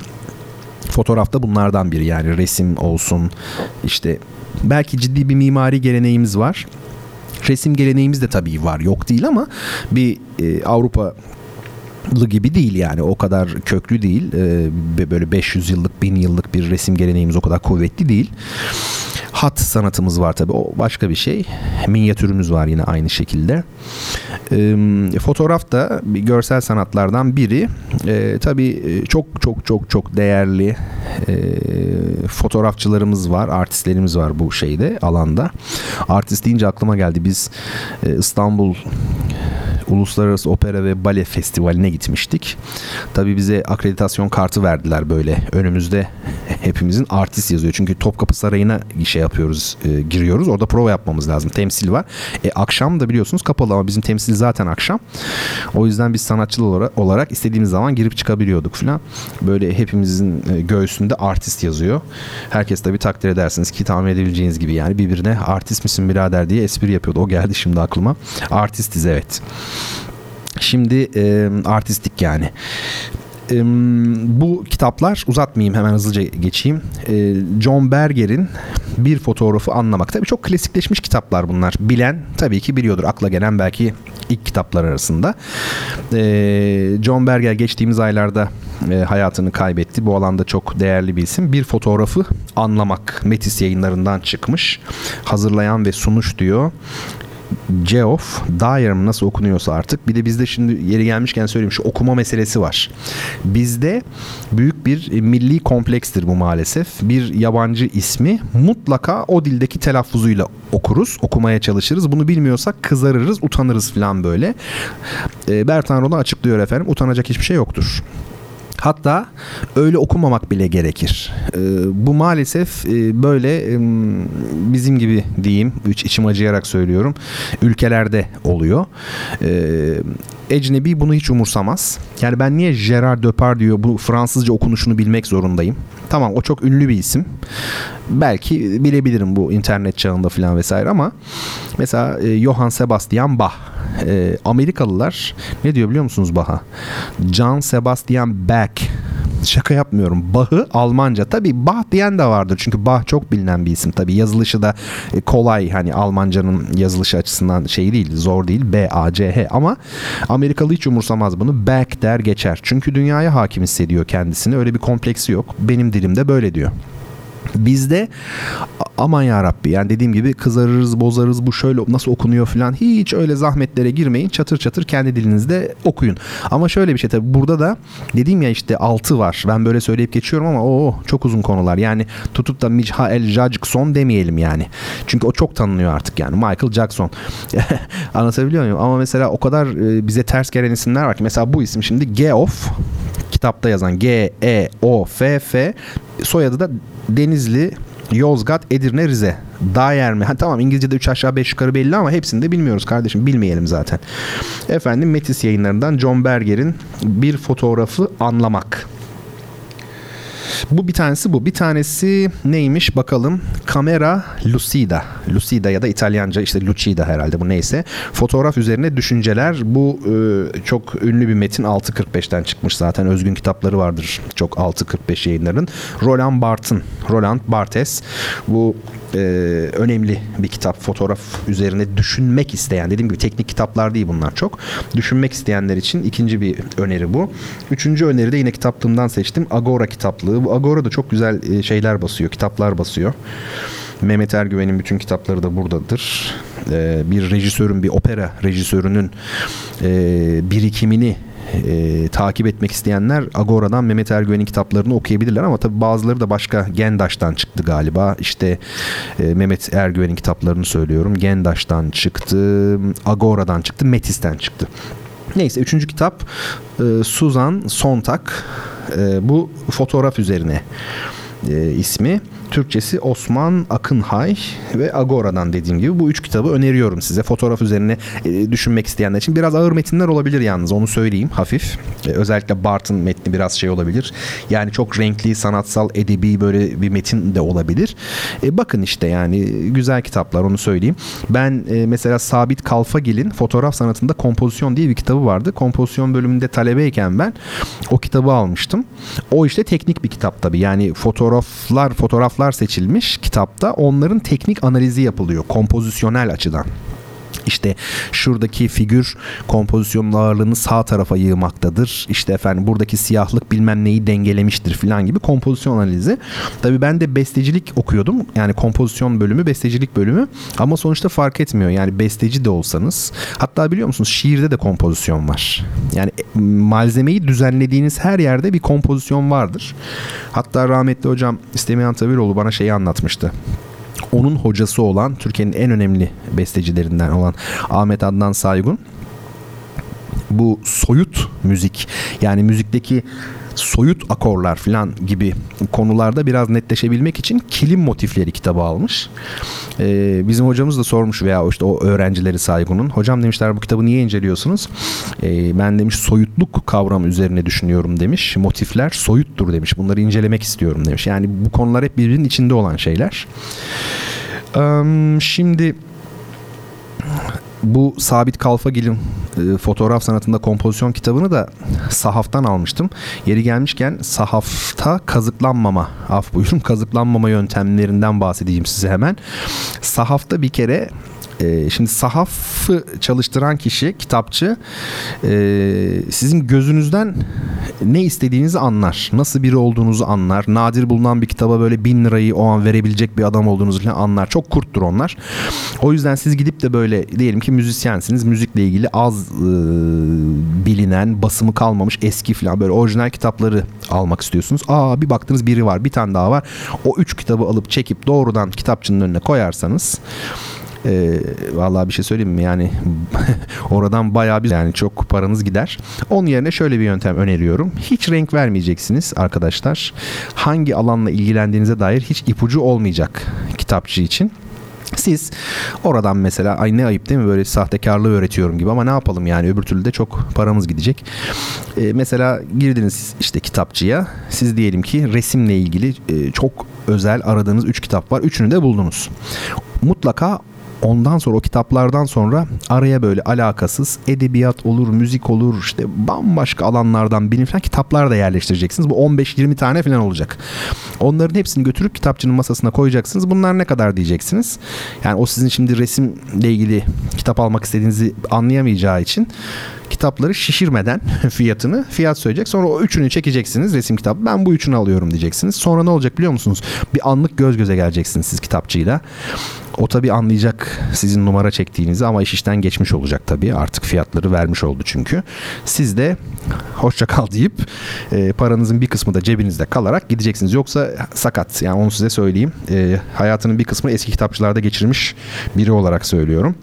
Fotoğrafta bunlardan biri yani resim olsun işte belki ciddi bir mimari geleneğimiz var. Resim geleneğimiz de tabii var yok değil ama bir e, Avrupa gibi değil yani. O kadar köklü değil. Ee, böyle 500 yıllık 1000 yıllık bir resim geleneğimiz o kadar kuvvetli değil. Hat sanatımız var tabi o başka bir şey. Minyatürümüz var yine aynı şekilde. E, fotoğraf da bir görsel sanatlardan biri. E, tabi çok çok çok çok değerli e, fotoğrafçılarımız var artistlerimiz var bu şeyde alanda. Artist deyince aklıma geldi. Biz e, İstanbul Uluslararası Opera ve Bale Festivali'ne gitmiştik. Tabii bize akreditasyon kartı verdiler böyle. Önümüzde hepimizin artist yazıyor. Çünkü Topkapı Sarayı'na şey yapıyoruz, e, giriyoruz. Orada prova yapmamız lazım. Temsil var. E, akşam da biliyorsunuz kapalı ama bizim temsil zaten akşam. O yüzden biz olarak, olarak istediğimiz zaman girip çıkabiliyorduk falan. Böyle hepimizin e, göğsünde artist yazıyor. Herkes tabii takdir edersiniz ki tahmin edebileceğiniz gibi yani birbirine artist misin birader diye espri yapıyordu. O geldi şimdi aklıma. Artistiz evet. Şimdi e, artistik yani. E, bu kitaplar uzatmayayım hemen hızlıca geçeyim. E, John Berger'in bir fotoğrafı anlamak. Tabii çok klasikleşmiş kitaplar bunlar. Bilen tabii ki biliyordur. Akla gelen belki ilk kitaplar arasında. E, John Berger geçtiğimiz aylarda e, hayatını kaybetti. Bu alanda çok değerli bir isim. Bir fotoğrafı anlamak. Metis yayınlarından çıkmış. Hazırlayan ve sunuş diyor. Geoff Dyer mı nasıl okunuyorsa artık. Bir de bizde şimdi yeri gelmişken söyleyeyim şu okuma meselesi var. Bizde büyük bir milli komplekstir bu maalesef. Bir yabancı ismi mutlaka o dildeki telaffuzuyla okuruz, okumaya çalışırız. Bunu bilmiyorsak kızarırız, utanırız falan böyle. E, Bertan Rona açıklıyor efendim. Utanacak hiçbir şey yoktur. Hatta öyle okumamak bile gerekir. E, bu maalesef e, böyle e, bizim gibi diyeyim, içim acıyarak söylüyorum, ülkelerde oluyor. E, ecnebi bunu hiç umursamaz. Yani ben niye Gerard Depardieu bu Fransızca okunuşunu bilmek zorundayım? Tamam o çok ünlü bir isim. Belki bilebilirim bu internet çağında falan vesaire ama mesela e, Johann Sebastian Bach e, Amerikalılar ne diyor biliyor musunuz Bach'a? John Sebastian Bach Şaka yapmıyorum. Bach'ı Almanca. Tabi Bach diyen de vardır. Çünkü Bach çok bilinen bir isim. Tabi yazılışı da e, kolay. Hani Almancanın yazılışı açısından şey değil. Zor değil. B-A-C-H. Ama Amerikalı hiç umursamaz bunu. Bach der geçer. Çünkü dünyaya hakim hissediyor kendisini. Öyle bir kompleksi yok. Benim dilimde böyle diyor. Bizde aman ya Rabbi yani dediğim gibi kızarırız bozarız bu şöyle nasıl okunuyor falan hiç öyle zahmetlere girmeyin çatır çatır kendi dilinizde okuyun. Ama şöyle bir şey tabii burada da dediğim ya işte altı var ben böyle söyleyip geçiyorum ama o çok uzun konular yani tutup da Michael Jackson demeyelim yani. Çünkü o çok tanınıyor artık yani Michael Jackson. Anlatabiliyor muyum? Ama mesela o kadar e, bize ters gelen isimler var ki mesela bu isim şimdi Geoff kitapta yazan G E O F F soyadı da Denizli Yozgat, Edirne, Rize. Dayer mi? Ha, tamam İngilizce'de 3 aşağı 5 yukarı belli ama hepsini de bilmiyoruz kardeşim. Bilmeyelim zaten. Efendim Metis yayınlarından John Berger'in bir fotoğrafı anlamak. Bu bir tanesi bu. Bir tanesi neymiş bakalım. Kamera Lucida. Lucida ya da İtalyanca işte Lucida herhalde bu neyse. Fotoğraf üzerine düşünceler. Bu e, çok ünlü bir metin 6.45'ten çıkmış zaten. Özgün kitapları vardır. Çok 6.45 yayınların. Roland Barthes. Roland Barthes. Bu e, önemli bir kitap. Fotoğraf üzerine düşünmek isteyen. Dediğim gibi teknik kitaplar değil bunlar çok. Düşünmek isteyenler için ikinci bir öneri bu. Üçüncü öneri de yine kitaplığımdan seçtim. Agora kitaplığı. Bu Agora da çok güzel e, şeyler basıyor. Kitaplar basıyor. Mehmet Ergüven'in bütün kitapları da buradadır. Ee, bir rejisörün, bir opera rejisörünün e, birikimini e, takip etmek isteyenler Agora'dan Mehmet Ergüven'in kitaplarını okuyabilirler ama tabi bazıları da başka Gendaş'tan çıktı galiba. İşte e, Mehmet Ergüven'in kitaplarını söylüyorum. Gendaş'tan çıktı, Agora'dan çıktı, Metis'ten çıktı. Neyse üçüncü kitap e, Suzan Sontag. E, bu fotoğraf üzerine e, ismi. Türkçesi Osman Akınhay ve Agora'dan dediğim gibi bu üç kitabı öneriyorum size. Fotoğraf üzerine e, düşünmek isteyenler için biraz ağır metinler olabilir yalnız onu söyleyeyim hafif. E, özellikle Bart'ın metni biraz şey olabilir. Yani çok renkli, sanatsal, edebi böyle bir metin de olabilir. E, bakın işte yani güzel kitaplar onu söyleyeyim. Ben e, mesela Sabit Kalfagil'in fotoğraf sanatında kompozisyon diye bir kitabı vardı. Kompozisyon bölümünde talebeyken ben o kitabı almıştım. O işte teknik bir kitap tabii. Yani fotoğraflar, fotoğraf fotoğraflar seçilmiş kitapta. Onların teknik analizi yapılıyor kompozisyonel açıdan. İşte şuradaki figür kompozisyonun ağırlığını sağ tarafa yığmaktadır. İşte efendim buradaki siyahlık bilmem neyi dengelemiştir falan gibi kompozisyon analizi. Tabii ben de bestecilik okuyordum. Yani kompozisyon bölümü, bestecilik bölümü. Ama sonuçta fark etmiyor. Yani besteci de olsanız. Hatta biliyor musunuz şiirde de kompozisyon var. Yani e, malzemeyi düzenlediğiniz her yerde bir kompozisyon vardır. Hatta rahmetli hocam İstemiyan Tabiroğlu bana şeyi anlatmıştı onun hocası olan Türkiye'nin en önemli bestecilerinden olan Ahmet Adnan Saygun bu soyut müzik yani müzikteki soyut akorlar falan gibi konularda biraz netleşebilmek için kilim motifleri kitabı almış. Ee, bizim hocamız da sormuş veya işte o öğrencileri Saygun'un. Hocam demişler bu kitabı niye inceliyorsunuz? Ee, ben demiş soyutluk kavramı üzerine düşünüyorum demiş. Motifler soyuttur demiş. Bunları incelemek istiyorum demiş. Yani bu konular hep birbirinin içinde olan şeyler. Ee, şimdi bu Sabit Kalfagil'in e, fotoğraf sanatında kompozisyon kitabını da sahaftan almıştım. Yeri gelmişken sahafta kazıklanmama, af buyurun kazıklanmama yöntemlerinden bahsedeyim size hemen. Sahafta bir kere e, şimdi sahafı çalıştıran kişi, kitapçı e, sizin gözünüzden ne istediğinizi anlar. Nasıl biri olduğunuzu anlar. Nadir bulunan bir kitaba böyle bin lirayı o an verebilecek bir adam olduğunuzu falan anlar. Çok kurttur onlar. O yüzden siz gidip de böyle diyelim ki müzisyensiniz. Müzikle ilgili az e, bilinen, basımı kalmamış eski falan böyle orijinal kitapları almak istiyorsunuz. Aa bir baktınız biri var, bir tane daha var. O üç kitabı alıp çekip doğrudan kitapçının önüne koyarsanız e, vallahi bir şey söyleyeyim mi yani oradan bayağı bir yani çok paranız gider. Onun yerine şöyle bir yöntem öneriyorum. Hiç renk vermeyeceksiniz arkadaşlar. Hangi alanla ilgilendiğinize dair hiç ipucu olmayacak kitapçı için. Siz oradan mesela ay ne ayıp değil mi böyle sahtekarlığı öğretiyorum gibi ama ne yapalım yani öbür türlü de çok paramız gidecek. Ee, mesela girdiniz işte kitapçıya siz diyelim ki resimle ilgili e, çok özel aradığınız 3 kitap var. Üçünü de buldunuz. Mutlaka ondan sonra o kitaplardan sonra araya böyle alakasız edebiyat olur, müzik olur, işte bambaşka alanlardan bilim falan kitaplar da yerleştireceksiniz. Bu 15-20 tane falan olacak. Onların hepsini götürüp kitapçının masasına koyacaksınız. Bunlar ne kadar diyeceksiniz. Yani o sizin şimdi resimle ilgili kitap almak istediğinizi anlayamayacağı için kitapları şişirmeden fiyatını fiyat söyleyecek. Sonra o üçünü çekeceksiniz resim kitabı. Ben bu üçünü alıyorum diyeceksiniz. Sonra ne olacak biliyor musunuz? Bir anlık göz göze geleceksiniz siz kitapçıyla. O tabii anlayacak sizin numara çektiğinizi ama iş işten geçmiş olacak tabii. Artık fiyatları vermiş oldu çünkü. Siz de hoşça kal deyip e, paranızın bir kısmı da cebinizde kalarak gideceksiniz. Yoksa sakat. Yani onu size söyleyeyim. E, hayatının bir kısmını eski kitapçılarda geçirmiş biri olarak söylüyorum.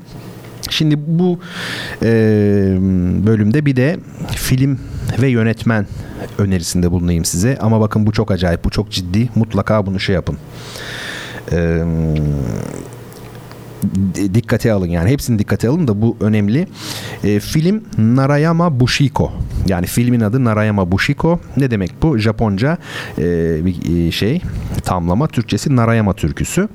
Şimdi bu e, bölümde bir de film ve yönetmen önerisinde bulunayım size. Ama bakın bu çok acayip, bu çok ciddi. Mutlaka bunu şey yapın. Eee dikkate alın yani hepsini dikkate alın da bu önemli. E, film Narayama Bushiko yani filmin adı Narayama Bushiko ne demek bu Japonca e, bir şey tamlama Türkçesi Narayama türküsü.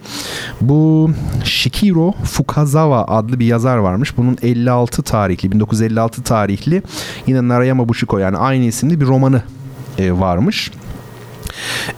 Bu Shikiro Fukazawa adlı bir yazar varmış. Bunun 56 tarihli 1956 tarihli yine Narayama Bushiko yani aynı isimli bir romanı e, varmış.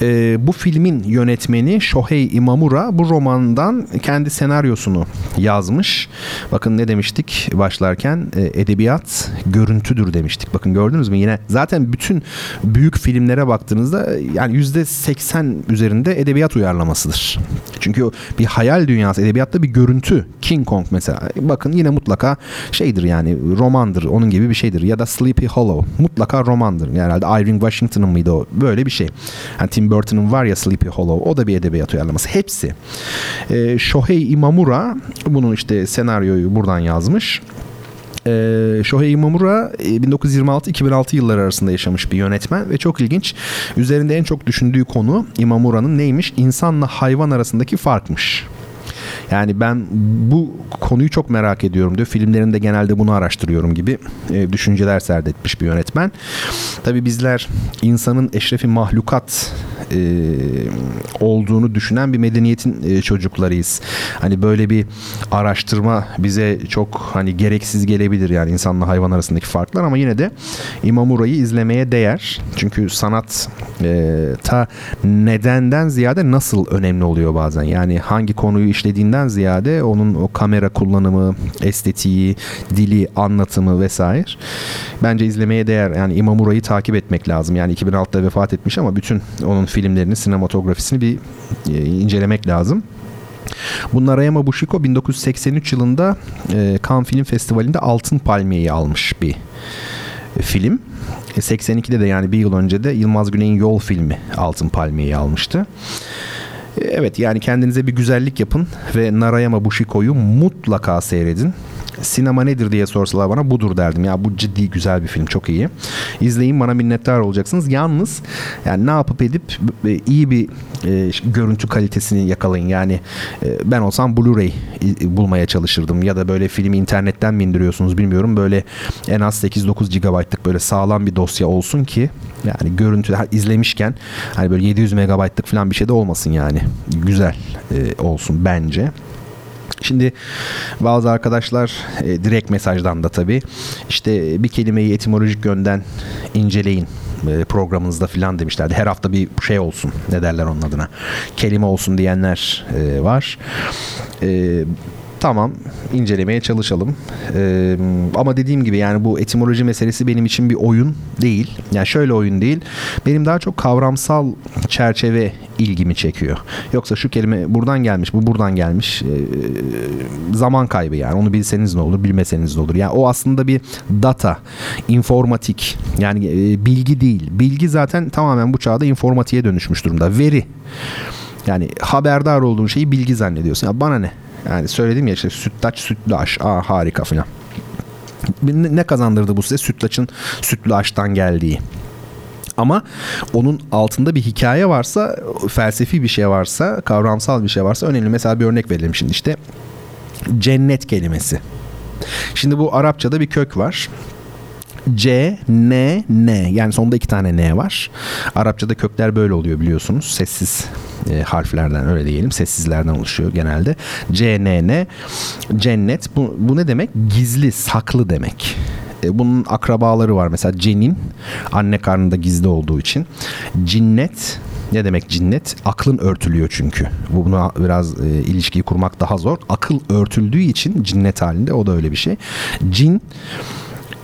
E, bu filmin yönetmeni Shohei Imamura bu romandan kendi senaryosunu yazmış. Bakın ne demiştik başlarken e, edebiyat görüntüdür demiştik. Bakın gördünüz mü yine zaten bütün büyük filmlere baktığınızda yani yüzde seksen üzerinde edebiyat uyarlamasıdır. Çünkü bir hayal dünyası edebiyatta bir görüntü. King Kong mesela bakın yine mutlaka şeydir yani romandır onun gibi bir şeydir ya da Sleepy Hollow mutlaka romandır. Yani herhalde Irving Washington'ın mıydı o böyle bir şey. Yani Tim Burton'ın var ya Sleepy Hollow o da bir edebiyat uyarlaması. Hepsi. E, Shohei Imamura bunun işte senaryoyu buradan yazmış. Ee, Shohei Imamura 1926-2006 yılları arasında yaşamış bir yönetmen ve çok ilginç. Üzerinde en çok düşündüğü konu Imamura'nın neymiş? İnsanla hayvan arasındaki farkmış. Yani ben bu konuyu çok merak ediyorum diyor. Filmlerinde genelde bunu araştırıyorum gibi e, düşünceler serdetmiş bir yönetmen. Tabii bizler insanın eşrefi mahlukat e, olduğunu düşünen bir medeniyetin e, çocuklarıyız. Hani böyle bir araştırma bize çok hani gereksiz gelebilir yani insanla hayvan arasındaki farklar ama yine de İmamura'yı izlemeye değer. Çünkü sanat e, ta nedenden ziyade nasıl önemli oluyor bazen. Yani hangi konuyu işlediğinden ziyade onun o kamera kullanımı, estetiği, dili, anlatımı vesaire. Bence izlemeye değer. Yani İmamura'yı takip etmek lazım. Yani 2006'da vefat etmiş ama bütün onun filmlerini, sinematografisini bir e, incelemek lazım. Bunlar Arayama Bushiko 1983 yılında e, Cannes Film Festivali'nde Altın Palmiye'yi almış bir film. 82'de de yani bir yıl önce de Yılmaz Güney'in Yol filmi Altın Palmiye'yi almıştı. Evet yani kendinize bir güzellik yapın ve Narayama Bushiko'yu mutlaka seyredin. Sinema nedir diye sorsalar bana budur derdim. Ya bu ciddi güzel bir film çok iyi. İzleyin bana minnettar olacaksınız. Yalnız yani ne yapıp edip e, iyi bir e, görüntü kalitesini yakalayın. Yani e, ben olsam Blu-ray bulmaya çalışırdım ya da böyle filmi internetten mi indiriyorsunuz bilmiyorum. Böyle en az 8-9 GB'lık böyle sağlam bir dosya olsun ki yani görüntü izlemişken hani böyle 700 MB'lık falan bir şey de olmasın yani. Güzel e, olsun bence. Şimdi bazı arkadaşlar e, direkt mesajdan da tabii işte bir kelimeyi etimolojik yönden inceleyin e, programınızda filan demişlerdi. Her hafta bir şey olsun. Ne derler onun adına? Kelime olsun diyenler e, var. E, Tamam incelemeye çalışalım. Ee, ama dediğim gibi yani bu etimoloji meselesi benim için bir oyun değil. Yani şöyle oyun değil. Benim daha çok kavramsal çerçeve ilgimi çekiyor. Yoksa şu kelime buradan gelmiş, bu buradan gelmiş. Ee, zaman kaybı yani. Onu bilseniz ne olur, bilmeseniz ne olur. Yani o aslında bir data, informatik. Yani e, bilgi değil. Bilgi zaten tamamen bu çağda informatiğe dönüşmüş durumda. Veri. Yani haberdar olduğun şeyi bilgi zannediyorsun. Ya bana ne? Yani söyledim ya işte sütlaç sütlü aş. Aa harika filan. Ne kazandırdı bu size? Sütlaçın sütlü aştan geldiği. Ama onun altında bir hikaye varsa, felsefi bir şey varsa, kavramsal bir şey varsa önemli. Mesela bir örnek verelim şimdi işte cennet kelimesi. Şimdi bu Arapçada bir kök var. C, N, N. Yani sonunda iki tane N var. Arapçada kökler böyle oluyor biliyorsunuz. Sessiz e, harflerden öyle diyelim. Sessizlerden oluşuyor genelde. C, N, N. Cennet. Bu, bu ne demek? Gizli, saklı demek. E, bunun akrabaları var. Mesela cenin anne karnında gizli olduğu için. Cinnet ne demek cinnet? Aklın örtülüyor çünkü. Bu buna biraz e, ilişkiyi kurmak daha zor. Akıl örtüldüğü için cinnet halinde o da öyle bir şey. Cin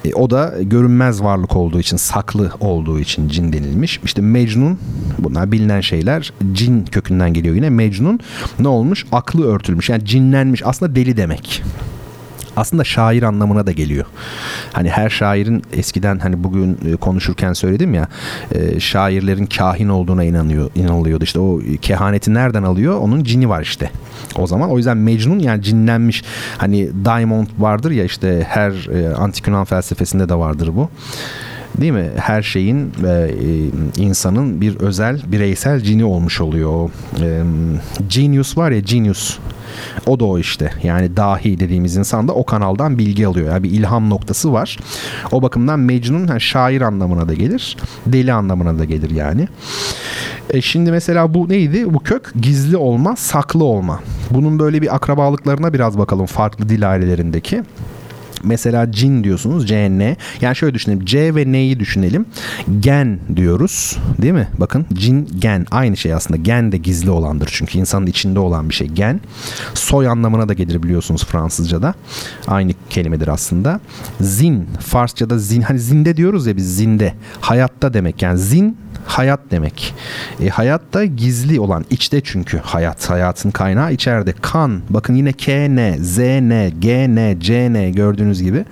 e, o da görünmez varlık olduğu için, saklı olduğu için cin denilmiş. İşte Mecnun, bunlar bilinen şeyler. Cin kökünden geliyor yine. Mecnun ne olmuş? Aklı örtülmüş. Yani cinlenmiş. Aslında deli demek aslında şair anlamına da geliyor. Hani her şairin eskiden hani bugün e, konuşurken söyledim ya e, şairlerin kahin olduğuna inanıyor inanılıyordu. İşte o kehaneti nereden alıyor? Onun cini var işte. O zaman o yüzden Mecnun yani cinlenmiş hani Diamond vardır ya işte her e, antik Yunan felsefesinde de vardır bu. Değil mi? Her şeyin ve e, insanın bir özel bireysel cini olmuş oluyor. E, genius var ya genius o da o işte. Yani dahi dediğimiz insan da o kanaldan bilgi alıyor. Yani bir ilham noktası var. O bakımdan Mecnun yani şair anlamına da gelir. Deli anlamına da gelir yani. E şimdi mesela bu neydi? Bu kök gizli olma, saklı olma. Bunun böyle bir akrabalıklarına biraz bakalım farklı dil ailelerindeki. Mesela cin diyorsunuz C, N. Yani şöyle düşünelim. C ve N'yi düşünelim. Gen diyoruz. Değil mi? Bakın cin, gen. Aynı şey aslında. Gen de gizli olandır. Çünkü insanın içinde olan bir şey. Gen. Soy anlamına da gelir biliyorsunuz Fransızca'da. Aynı kelimedir aslında. Zin. Farsça'da zin. Hani zinde diyoruz ya biz zinde. Hayatta demek. Yani zin hayat demek. E, hayat da gizli olan içte çünkü hayat. Hayatın kaynağı içeride. Kan. Bakın yine K, N, Z, N, G, N, C, N gördüğünüz gibi.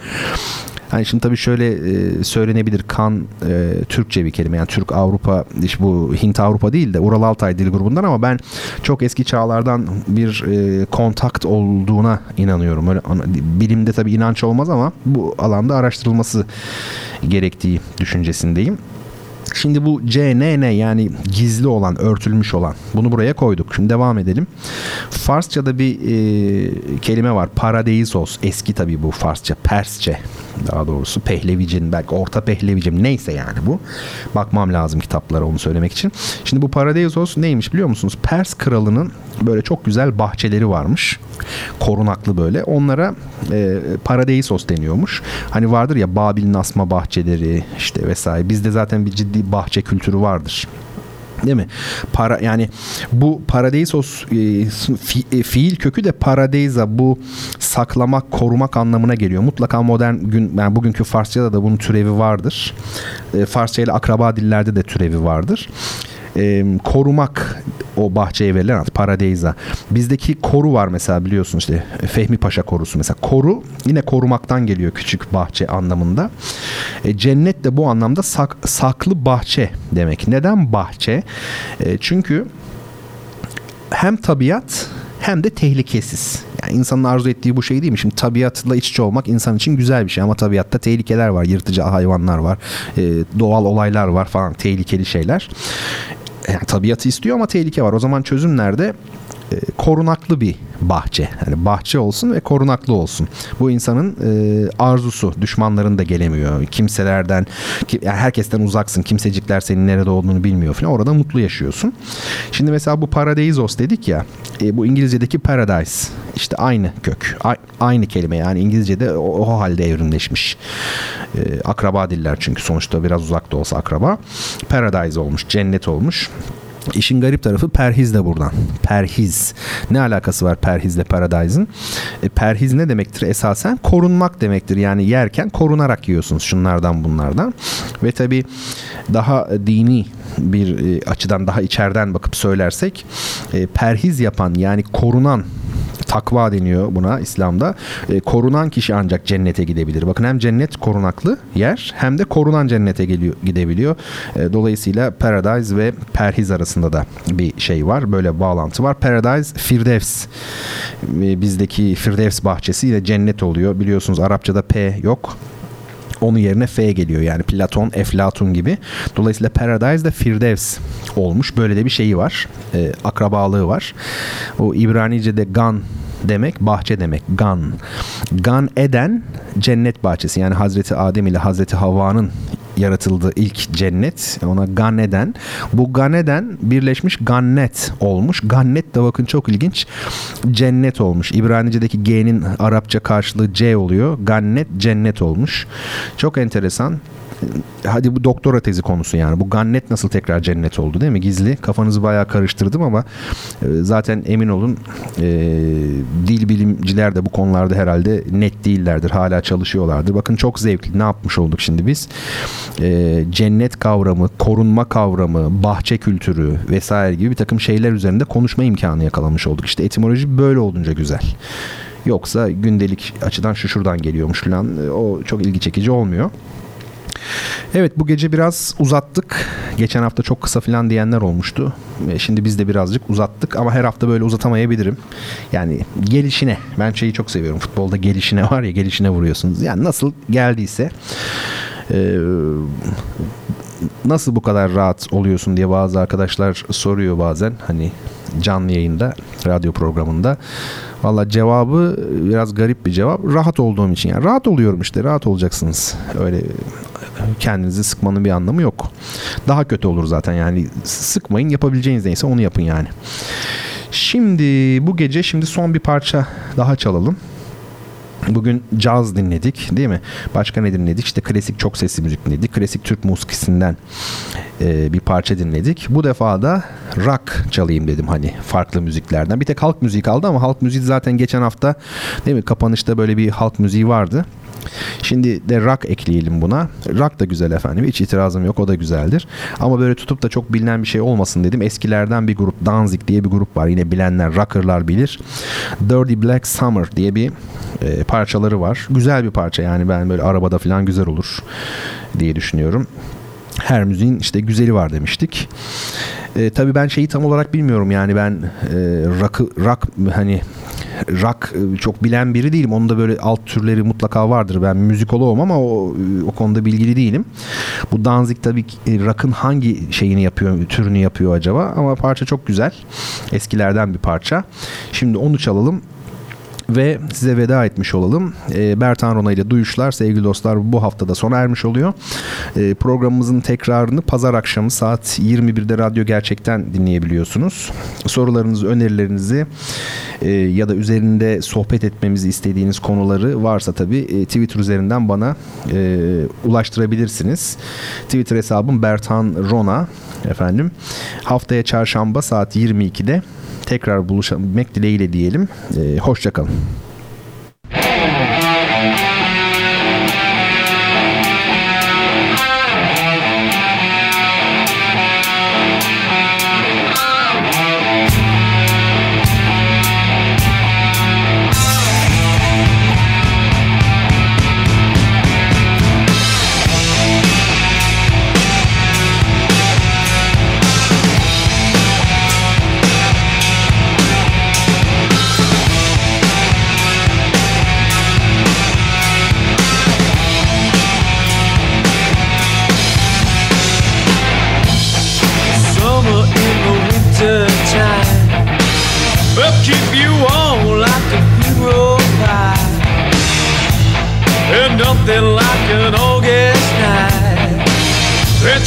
Hani şimdi tabii şöyle e, söylenebilir kan e, Türkçe bir kelime yani Türk Avrupa işte bu Hint Avrupa değil de Ural Altay dil grubundan ama ben çok eski çağlardan bir e, kontakt olduğuna inanıyorum. Öyle bilimde tabii inanç olmaz ama bu alanda araştırılması gerektiği düşüncesindeyim. Şimdi bu CNN yani gizli olan, örtülmüş olan bunu buraya koyduk. Şimdi devam edelim. Farsça'da bir e, kelime var. Paradeisos. Eski tabii bu Farsça. Persçe daha doğrusu. Pehlevicin belki orta Pehlevicim neyse yani bu. Bakmam lazım kitaplara onu söylemek için. Şimdi bu Paradeisos neymiş biliyor musunuz? Pers kralının böyle çok güzel bahçeleri varmış. Korunaklı böyle. Onlara e, Paradeisos deniyormuş. Hani vardır ya Babil'in asma bahçeleri işte vesaire. Bizde zaten bir ciddi bahçe kültürü vardır. Değil mi? Para yani bu paradeisos e, fi, e, fiil kökü de paradeiza bu saklamak, korumak anlamına geliyor. Mutlaka modern gün yani bugünkü Farsçada da bunun türevi vardır. E, Farsça ile akraba dillerde de türevi vardır e, korumak o bahçeye verilen ad paradeyza. Bizdeki koru var mesela biliyorsun işte Fehmi Paşa korusu mesela. Koru yine korumaktan geliyor küçük bahçe anlamında. E, cennet de bu anlamda sak, saklı bahçe demek. Neden bahçe? E, çünkü hem tabiat hem de tehlikesiz. Yani insanın arzu ettiği bu şey değil mi? Şimdi tabiatla iç içe olmak insan için güzel bir şey ama tabiatta tehlikeler var. Yırtıcı hayvanlar var. E, doğal olaylar var falan. Tehlikeli şeyler. Yani tabiatı istiyor ama tehlike var. O zaman çözüm nerede? E, korunaklı bir bahçe. Yani bahçe olsun ve korunaklı olsun. Bu insanın e, arzusu. Düşmanların da gelemiyor. Kimselerden, ki, yani herkesten uzaksın. Kimsecikler senin nerede olduğunu bilmiyor falan. Orada mutlu yaşıyorsun. Şimdi mesela bu paradeisos dedik ya. E, bu İngilizce'deki paradise. işte aynı kök. A, aynı kelime yani İngilizce'de o, o halde evrimleşmiş. E, akraba diller çünkü sonuçta biraz uzakta olsa akraba. Paradise olmuş, cennet olmuş. İşin garip tarafı perhiz de buradan. Perhiz. Ne alakası var perhizle paradise'ın? E, perhiz ne demektir esasen? Korunmak demektir. Yani yerken korunarak yiyorsunuz şunlardan bunlardan. Ve tabi daha dini bir e, açıdan daha içeriden bakıp söylersek e, perhiz yapan yani korunan takva deniyor buna İslam'da. E, korunan kişi ancak cennete gidebilir. Bakın hem cennet korunaklı yer hem de korunan cennete geliyor, gidebiliyor. E, dolayısıyla paradise ve perhiz arasında da bir şey var. Böyle bağlantı var. Paradise Firdevs. E, bizdeki Firdevs bahçesi ile cennet oluyor. Biliyorsunuz Arapçada P yok onun yerine F geliyor. Yani Platon, Eflatun gibi. Dolayısıyla Paradise de Firdevs olmuş. Böyle de bir şeyi var. E, akrabalığı var. O İbranice'de Gan demek bahçe demek. Gan. Gan Eden cennet bahçesi. Yani Hazreti Adem ile Hazreti Havva'nın yaratıldığı ilk cennet ona Ganeden. Bu Ganeden birleşmiş Gannet olmuş. Gannet de bakın çok ilginç. Cennet olmuş. İbranice'deki G'nin Arapça karşılığı C oluyor. Gannet cennet olmuş. Çok enteresan hadi bu doktora tezi konusu yani. Bu gannet nasıl tekrar cennet oldu değil mi? Gizli. Kafanızı bayağı karıştırdım ama e, zaten emin olun e, dil bilimciler de bu konularda herhalde net değillerdir. Hala çalışıyorlardır. Bakın çok zevkli. Ne yapmış olduk şimdi biz? E, cennet kavramı, korunma kavramı, bahçe kültürü vesaire gibi bir takım şeyler üzerinde konuşma imkanı yakalamış olduk. İşte etimoloji böyle olunca güzel. Yoksa gündelik açıdan şu şuradan geliyormuş falan o çok ilgi çekici olmuyor. Evet bu gece biraz uzattık. Geçen hafta çok kısa falan diyenler olmuştu. Şimdi biz de birazcık uzattık ama her hafta böyle uzatamayabilirim. Yani gelişine. Ben şeyi çok seviyorum. Futbolda gelişine var ya gelişine vuruyorsunuz. Yani nasıl geldiyse e, nasıl bu kadar rahat oluyorsun diye bazı arkadaşlar soruyor bazen. Hani canlı yayında, radyo programında. Valla cevabı biraz garip bir cevap. Rahat olduğum için yani. Rahat oluyorum işte. Rahat olacaksınız. Öyle kendinizi sıkmanın bir anlamı yok. Daha kötü olur zaten yani. Sıkmayın yapabileceğiniz neyse onu yapın yani. Şimdi bu gece şimdi son bir parça daha çalalım. Bugün caz dinledik değil mi? Başka ne dinledik? İşte klasik çok sesli müzik dinledik. Klasik Türk musikisinden e, bir parça dinledik. Bu defa da rock çalayım dedim hani farklı müziklerden. Bir tek halk müziği kaldı ama halk müziği zaten geçen hafta değil mi? Kapanışta böyle bir halk müziği vardı. Şimdi de rock ekleyelim buna. Rock da güzel efendim. Hiç itirazım yok. O da güzeldir. Ama böyle tutup da çok bilinen bir şey olmasın dedim. Eskilerden bir grup Danzig diye bir grup var. Yine bilenler rockerlar bilir. Dirty Black Summer diye bir e, parçaları var. Güzel bir parça yani ben böyle arabada falan güzel olur diye düşünüyorum. Her müziğin işte güzeli var demiştik. E, tabii ben şeyi tam olarak bilmiyorum yani ben e, rock, rock hani rock e, çok bilen biri değilim. Onun da böyle alt türleri mutlaka vardır. Ben müzikoloğum ama o, o konuda bilgili değilim. Bu Danzig tabii e, rock'ın hangi şeyini yapıyor, türünü yapıyor acaba? Ama parça çok güzel. Eskilerden bir parça. Şimdi onu çalalım ve size veda etmiş olalım. E, Bertan Rona ile Duyuşlar sevgili dostlar bu haftada sona ermiş oluyor. E, programımızın tekrarını pazar akşamı saat 21'de Radyo Gerçek'ten dinleyebiliyorsunuz. Sorularınızı, önerilerinizi e, ya da üzerinde sohbet etmemizi istediğiniz konuları varsa tabii e, Twitter üzerinden bana e, ulaştırabilirsiniz. Twitter hesabım Bertan Rona efendim. Haftaya çarşamba saat 22'de tekrar buluşabilmek dileğiyle diyelim. E, Hoşçakalın.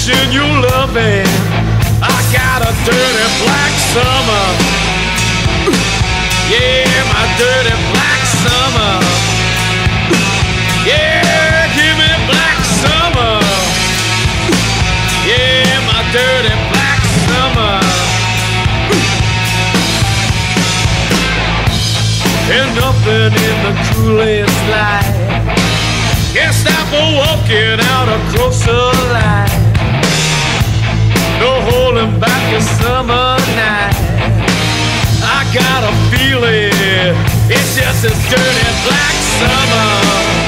condition you love. I got a dirty black summer. Yeah, my dirty black summer. Yeah, give me black summer. Yeah, my dirty black summer. And nothing in the coolest light. Can't stop walking out a closer light no holding back a summer night. I got a feeling it's just as dirty black summer.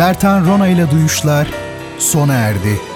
Bertan Rona ile Duyuşlar sona erdi.